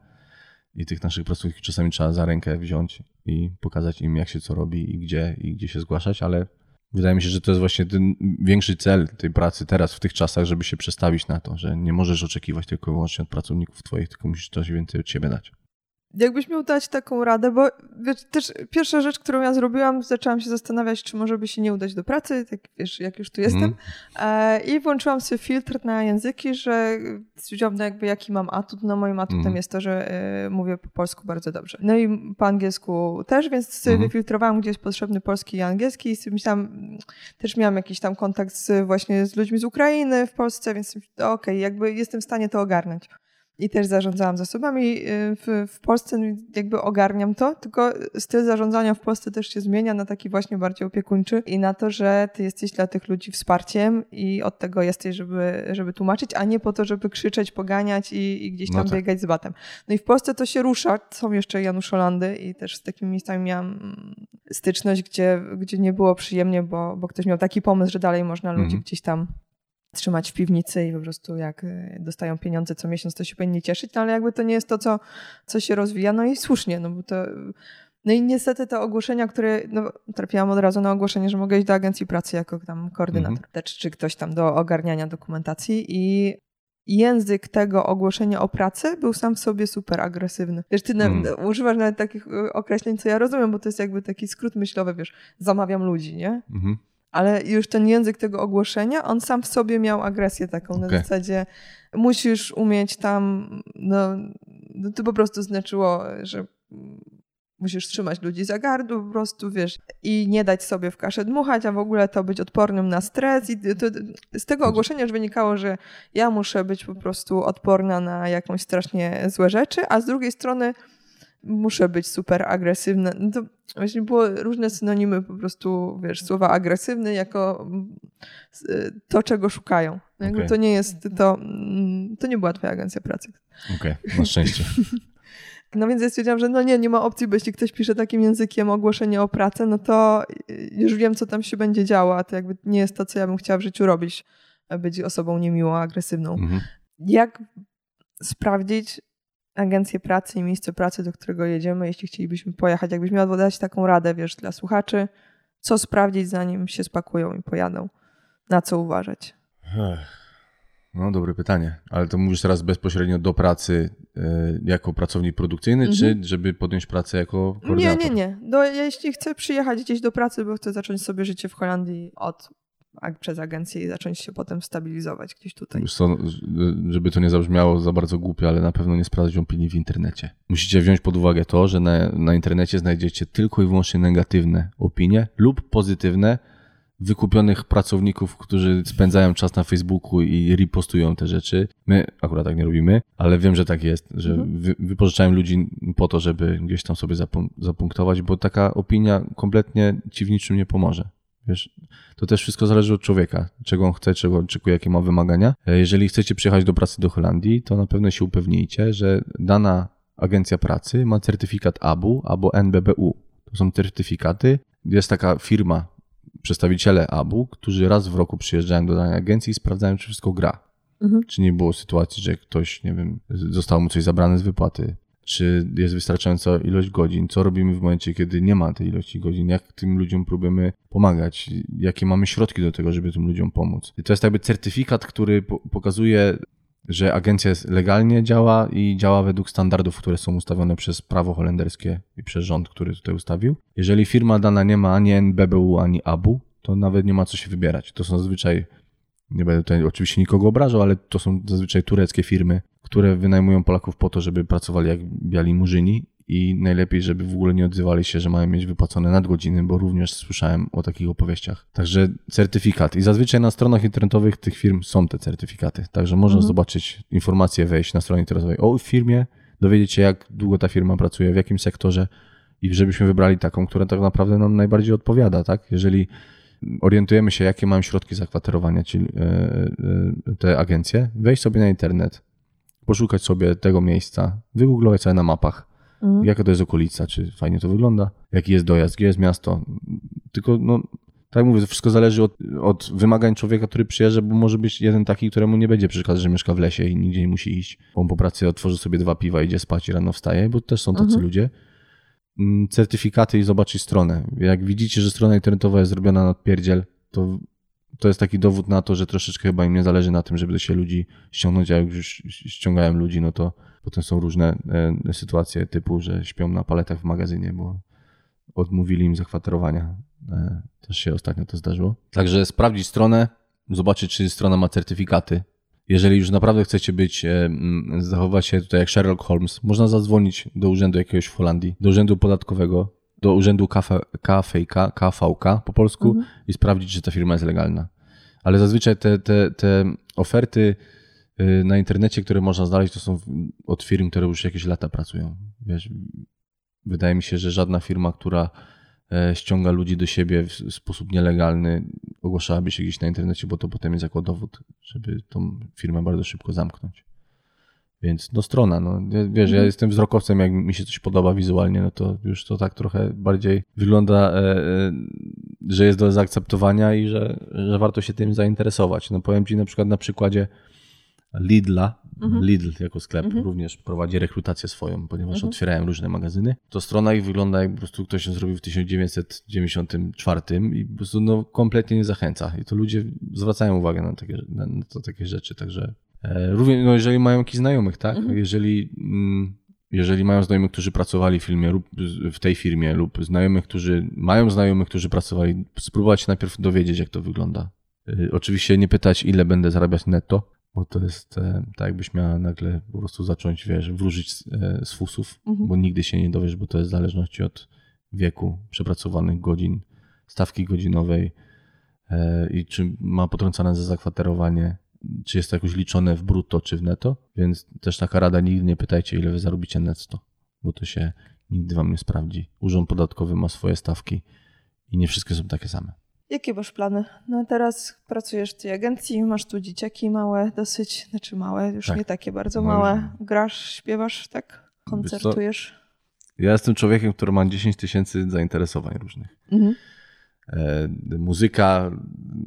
i tych naszych pracowników czasami trzeba za rękę wziąć i pokazać im, jak się co robi i gdzie, i gdzie się zgłaszać, ale wydaje mi się, że to jest właśnie ten większy cel tej pracy teraz, w tych czasach, żeby się przestawić na to, że nie możesz oczekiwać tylko i wyłącznie od pracowników twoich, tylko musisz coś więcej od siebie dać. Jakbyś miał dać taką radę, bo wiesz, też pierwsza rzecz, którą ja zrobiłam, zaczęłam się zastanawiać, czy może by się nie udać do pracy, tak wiesz, jak już tu jestem. E, I włączyłam sobie filtr na języki, że stwierdziłam, no jakby jaki mam atut. No moim atutem Mhm. jest to, że e, mówię po polsku bardzo dobrze. No i po angielsku też, więc sobie Mhm. wyfiltrowałam, gdzie jest potrzebny polski i angielski i myślałam, też miałam jakiś tam kontakt z, właśnie z ludźmi z Ukrainy w Polsce, więc okej, jakby jestem w stanie to ogarnąć. I też zarządzałam zasobami y, w, w Polsce, no jakby ogarniam to, tylko styl zarządzania w Polsce też się zmienia na taki właśnie bardziej opiekuńczy i na to, że ty jesteś dla tych ludzi wsparciem i od tego jesteś, żeby, żeby tłumaczyć, a nie po to, żeby krzyczeć, poganiać i, i gdzieś No tam tak. biegać z batem. No i w Polsce to się rusza. Są jeszcze Januszolandy i też z takimi miejscami miałam mm, styczność, gdzie, gdzie nie było przyjemnie, bo, bo ktoś miał taki pomysł, że dalej można ludzi Mhm. gdzieś tam trzymać w piwnicy i po prostu jak y, dostają pieniądze co miesiąc, to się powinni cieszyć, no ale jakby to nie jest to, co, co się rozwija, no i słusznie, no bo to... No i niestety te ogłoszenia, które, no trafiłam od razu na ogłoszenie, że mogę iść do agencji pracy jako tam koordynator, Mhm. czy, czy ktoś tam do ogarniania dokumentacji i język tego ogłoszenia o pracę był sam w sobie super agresywny. Wiesz, ty na, Mm. używasz nawet takich y, określeń, co ja rozumiem, bo to jest jakby taki skrót myślowy, wiesz, zamawiam ludzi, nie? Mhm. Ale już ten język tego ogłoszenia, on sam w sobie miał agresję taką na zasadzie musisz umieć tam, no, no to po prostu znaczyło, że musisz trzymać ludzi za gardło po prostu, wiesz, i nie dać sobie w kaszę dmuchać, a w ogóle to być odpornym na stres. I to, z tego ogłoszenia już wynikało, że ja muszę być po prostu odporna na jakąś strasznie złe rzeczy, a z drugiej strony muszę być super agresywna. No to właśnie było różne synonimy po prostu, wiesz, słowa agresywny jako mm, y, to, czego szukają. No Jakby Okej. to nie jest, to, mm, to nie była twoja agencja pracy. Okej, na szczęście. No więc ja stwierdziłam, że no nie, nie ma opcji, bo jeśli ktoś pisze takim językiem ogłoszenie o pracę, no to y, już wiem, co tam się będzie działo, a to jakby nie jest to, co ja bym chciała w życiu robić, być osobą niemiłą, agresywną. Mhm. Jak sprawdzić agencję pracy i miejsce pracy, do którego jedziemy, jeśli chcielibyśmy pojechać? Jakbyś miała dać taką radę, wiesz, dla słuchaczy, co sprawdzić, zanim się spakują i pojadą? Na co uważać? No, dobre pytanie. Ale to mówisz teraz bezpośrednio do pracy e, jako pracownik produkcyjny, Mhm. czy żeby podjąć pracę jako Nie, koordynator? nie, nie. Do, jeśli chcę przyjechać gdzieś do pracy, bo chcę zacząć sobie życie w Holandii od przez agencję i zacząć się potem stabilizować gdzieś tutaj. Wiesz co, żeby to nie zabrzmiało za bardzo głupio, ale na pewno nie sprawdzać opinii w internecie. Musicie wziąć pod uwagę to, że na, na internecie znajdziecie tylko i wyłącznie negatywne opinie lub pozytywne wykupionych pracowników, którzy spędzają czas na Facebooku i repostują te rzeczy. My akurat tak nie robimy, ale wiem, że tak jest, że Mhm. wy, wypożyczają ludzi po to, żeby gdzieś tam sobie zapun- zapunktować, bo taka opinia kompletnie ci w niczym nie pomoże. Wiesz, to też wszystko zależy od człowieka, czego on chce, czego oczekuje, jakie ma wymagania. E, Jeżeli chcecie przyjechać do pracy do Holandii, to na pewno się upewnijcie, że dana agencja pracy ma certyfikat ABU albo NBBU. To są certyfikaty. Jest taka firma, przedstawiciele ABU, którzy raz w roku przyjeżdżają do danej agencji i sprawdzają, czy wszystko gra. Mhm. Czy nie było sytuacji, że ktoś, nie wiem, zostało mu coś zabrane z wypłaty, czy jest wystarczająca ilość godzin, co robimy w momencie, kiedy nie ma tej ilości godzin, jak tym ludziom próbujemy pomagać, jakie mamy środki do tego, żeby tym ludziom pomóc. I to jest jakby certyfikat, który po- pokazuje, że agencja legalnie działa i działa według standardów, które są ustawione przez prawo holenderskie i przez rząd, który tutaj ustawił. Jeżeli firma dana nie ma ani NBBU, ani ABU, to nawet nie ma co się wybierać. To są zazwyczaj nie będę tutaj oczywiście nikogo obrażał, ale to są zazwyczaj tureckie firmy, które wynajmują Polaków po to, żeby pracowali jak biali murzyni i najlepiej, żeby w ogóle nie odzywali się, że mają mieć wypłacone nadgodziny, bo również słyszałem o takich opowieściach. Także certyfikat. I zazwyczaj na stronach internetowych tych firm są te certyfikaty. Także można Mhm. zobaczyć informacje, wejść na stronę internetową o firmie, dowiedzieć się, jak długo ta firma pracuje, w jakim sektorze i żebyśmy wybrali taką, która tak naprawdę nam najbardziej odpowiada, tak? Jeżeli orientujemy się, jakie mają środki zakwaterowania ci, e, e, te agencje, wejść sobie na internet, poszukać sobie tego miejsca, wygooglować sobie na mapach, Mhm. jaka to jest okolica, czy fajnie to wygląda, jaki jest dojazd, gdzie jest miasto. Tylko, no, tak jak mówię, to wszystko zależy od, od wymagań człowieka, który przyjeżdża, bo może być jeden taki, któremu nie będzie przeszkadzać, że mieszka w lesie i nigdzie nie musi iść. Bo on po pracy otworzy sobie dwa piwa, idzie spać i rano wstaje, bo też są tacy Mhm. ludzie. Mm, Certyfikaty i zobaczyć stronę. Jak widzicie, że strona internetowa jest zrobiona na pierdziel, to to jest taki dowód na to, że troszeczkę chyba im nie zależy na tym, żeby się ludzi ściągnąć, a jak już ściągałem ludzi, no to potem są różne e, sytuacje typu, że śpią na paletach w magazynie, bo odmówili im zakwaterowania. E, też się ostatnio to zdarzyło. Także sprawdzić stronę, zobaczyć, czy strona ma certyfikaty. Jeżeli już naprawdę chcecie być, e, mm, zachować się tutaj jak Sherlock Holmes, można zadzwonić do urzędu jakiegoś w Holandii, do urzędu podatkowego, do urzędu KFK, KVK po polsku i sprawdzić, czy ta firma jest legalna. Ale zazwyczaj te, te, te oferty y, na internecie, które można znaleźć, to są od firm, które już jakieś lata pracują. Wiesz, wydaje mi się, że żadna firma, która e, ściąga ludzi do siebie w sposób nielegalny, ogłaszałaby się gdzieś na internecie, bo to potem jest jako dowód, żeby tą firmę bardzo szybko zamknąć. Więc no strona, no wiesz, ja jestem wzrokowcem, jak mi się coś podoba wizualnie, no to już to tak trochę bardziej wygląda, e, e, że jest do zaakceptowania i że, że warto się tym zainteresować. No powiem Ci na przykład na przykładzie Lidla, Lidl jako sklep również prowadzi rekrutację swoją, ponieważ otwierają różne magazyny. To strona ich wygląda jak po prostu ktoś ją zrobił w 1994 i po prostu no, kompletnie nie zachęca. I to ludzie zwracają uwagę na takie, na, na to, takie rzeczy, także e, również, no, jeżeli mają jakichś znajomych, tak? Jeżeli, mm, jeżeli mają znajomych, którzy pracowali w filmie lub w tej firmie lub znajomych, którzy mają znajomych, którzy pracowali, spróbować najpierw dowiedzieć, jak to wygląda. Y, Oczywiście nie pytać, ile będę zarabiać netto, bo to jest e, tak, jakbyś miała nagle po prostu zacząć, wiesz, wróżyć z, e, z fusów, bo nigdy się nie dowiesz, bo to jest w zależności od wieku, przepracowanych godzin, stawki godzinowej e, i czy ma potrącane za zakwaterowanie, czy jest to jakoś liczone w brutto, czy w netto, więc też taka rada, nigdy nie pytajcie, ile wy zarobicie netto, bo to się nigdy wam nie sprawdzi. Urząd podatkowy ma swoje stawki i nie wszystkie są takie same. Jakie masz plany? No teraz pracujesz w tej agencji, masz tu dzieciaki małe dosyć, znaczy małe, już Tak. nie takie bardzo No, małe. Grasz, śpiewasz, tak? Koncertujesz? Ja jestem człowiekiem, który ma 10 tysięcy zainteresowań różnych. Mhm. E, Muzyka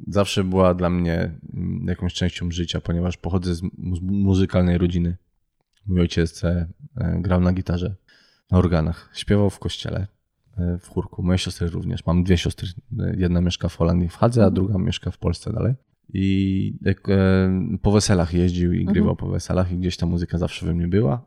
zawsze była dla mnie mm, jakąś częścią życia, ponieważ pochodzę z mu- muzykalnej rodziny. Mój ojciec e, e, grał na gitarze, na organach, śpiewał w kościele, w chórku. Moje siostry również. Mam dwie siostry. E, Jedna mieszka w Holandii w Hadze, a druga mieszka w Polsce dalej. I jak, e, po weselach jeździł i grywał po weselach i gdzieś ta muzyka zawsze we mnie była.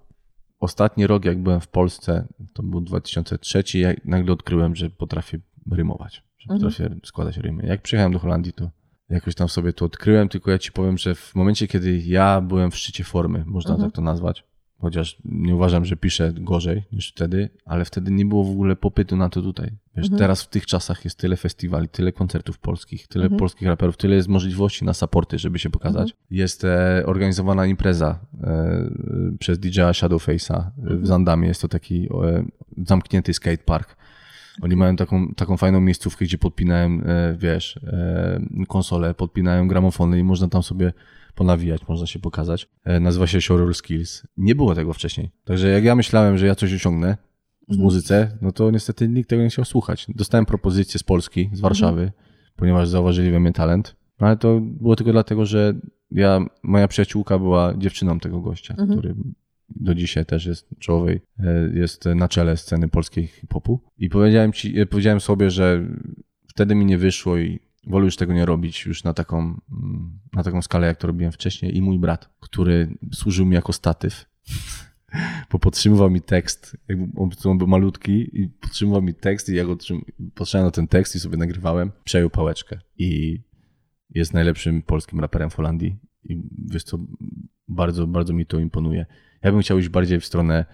Ostatni rok, jak byłem w Polsce, to był 2003, ja nagle odkryłem, że potrafię rymować, że potrafię składać rymy. Jak przyjechałem do Holandii, to jakoś tam sobie to odkryłem, tylko ja ci powiem, że w momencie, kiedy ja byłem w szczycie formy, można tak to nazwać, chociaż nie uważam, że piszę gorzej niż wtedy, ale wtedy nie było w ogóle popytu na to tutaj. Wiesz, teraz w tych czasach jest tyle festiwali, tyle koncertów polskich, tyle polskich raperów, tyle jest możliwości na supporty, żeby się pokazać. Jest e, organizowana impreza e, przez DJ-a Shadowface'a w Zandamie. Jest to taki e, zamknięty skatepark. Oni mają taką, taką fajną miejscówkę, gdzie podpinają, e, wiesz, e, konsole, podpinają gramofony i można tam sobie ponawijać, można się pokazać. E, nazywa się Showroll Skills. Nie było tego wcześniej. Także jak ja myślałem, że ja coś osiągnę w muzyce, no to niestety nikt tego nie chciał słuchać. Dostałem propozycję z Polski, z Warszawy, ponieważ zauważyli we mnie talent. No ale to było tylko dlatego, że ja, moja przyjaciółka była dziewczyną tego gościa, który do dzisiaj też jest czołowej, e, jest na czele sceny polskiej hip-hopu. I powiedziałem, ci, e, powiedziałem sobie, że wtedy mi nie wyszło i wolę już tego nie robić już na taką, mm, na taką skalę, jak to robiłem wcześniej. I mój brat, który służył mi jako statyw, bo podtrzymywał mi tekst, jakby on, on był malutki i podtrzymywał mi tekst i ja go patrzyłem na ten tekst i sobie nagrywałem, przejął pałeczkę i jest najlepszym polskim raperem w Holandii i wiesz co, bardzo, bardzo mi to imponuje. Ja bym chciał iść bardziej w stronę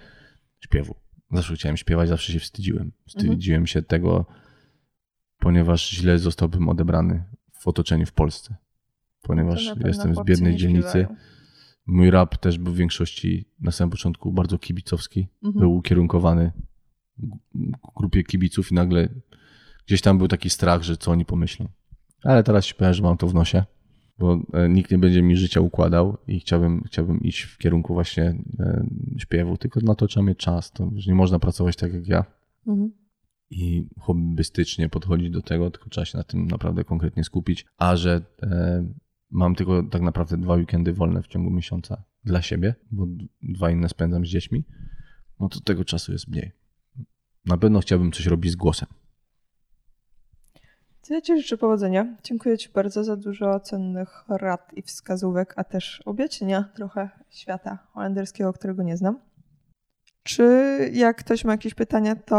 śpiewu. Zawsze chciałem śpiewać, zawsze się wstydziłem. Wstydziłem się tego, ponieważ źle zostałbym odebrany w otoczeniu w Polsce. Ponieważ jestem z biednej dzielnicy. śpiewają. Mój rap też był w większości na samym początku bardzo kibicowski. Mhm. Był ukierunkowany grupie kibiców i nagle gdzieś tam był taki strach, że co oni pomyślą. Ale teraz ci powiem, że mam to w nosie, bo e, nikt nie będzie mi życia układał i chciałbym, chciałbym iść w kierunku właśnie e, śpiewu, tylko na to trzeba mieć czas. To, że nie można pracować tak jak ja Mhm. I hobbystycznie podchodzić do tego, tylko trzeba się na tym naprawdę konkretnie skupić. A że e, mam tylko tak naprawdę dwa weekendy wolne w ciągu miesiąca dla siebie, bo dwa inne spędzam z dziećmi, no to tego czasu jest mniej. Na pewno chciałbym coś robić z głosem. Ja Ci życzę powodzenia. Dziękuję Ci bardzo za dużo cennych rad i wskazówek, a też objaśnienia trochę świata holenderskiego, którego nie znam. Czy jak ktoś ma jakieś pytania, to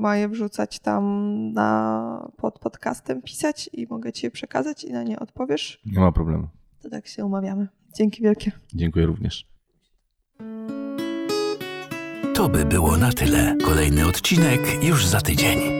ma je wrzucać tam na, pod podcastem, pisać i mogę Ci je przekazać i na nie odpowiesz? Nie ma problemu. To tak się umawiamy. Dzięki wielkie. Dziękuję również. To by było na tyle. Kolejny odcinek już za tydzień.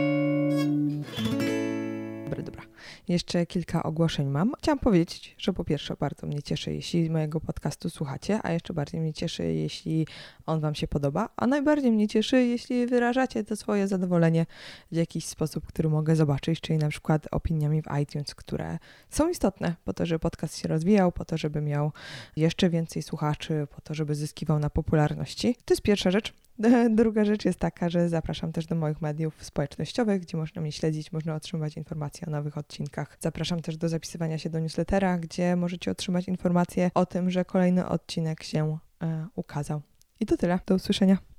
Jeszcze kilka ogłoszeń mam. Chciałam powiedzieć, że po pierwsze bardzo mnie cieszy, jeśli mojego podcastu słuchacie, a jeszcze bardziej mnie cieszy, jeśli on Wam się podoba, a najbardziej mnie cieszy, jeśli wyrażacie to swoje zadowolenie w jakiś sposób, który mogę zobaczyć, czyli na przykład opiniami w iTunes, które są istotne po to, żeby podcast się rozwijał, po to, żeby miał jeszcze więcej słuchaczy, po to, żeby zyskiwał na popularności. To jest pierwsza rzecz. Druga rzecz jest taka, że zapraszam też do moich mediów społecznościowych, gdzie można mnie śledzić, można otrzymywać informacje o nowych odcinkach. Zapraszam też do zapisywania się do newslettera, gdzie możecie otrzymać informacje o tym, że kolejny odcinek się e, ukazał. I to tyle. Do usłyszenia.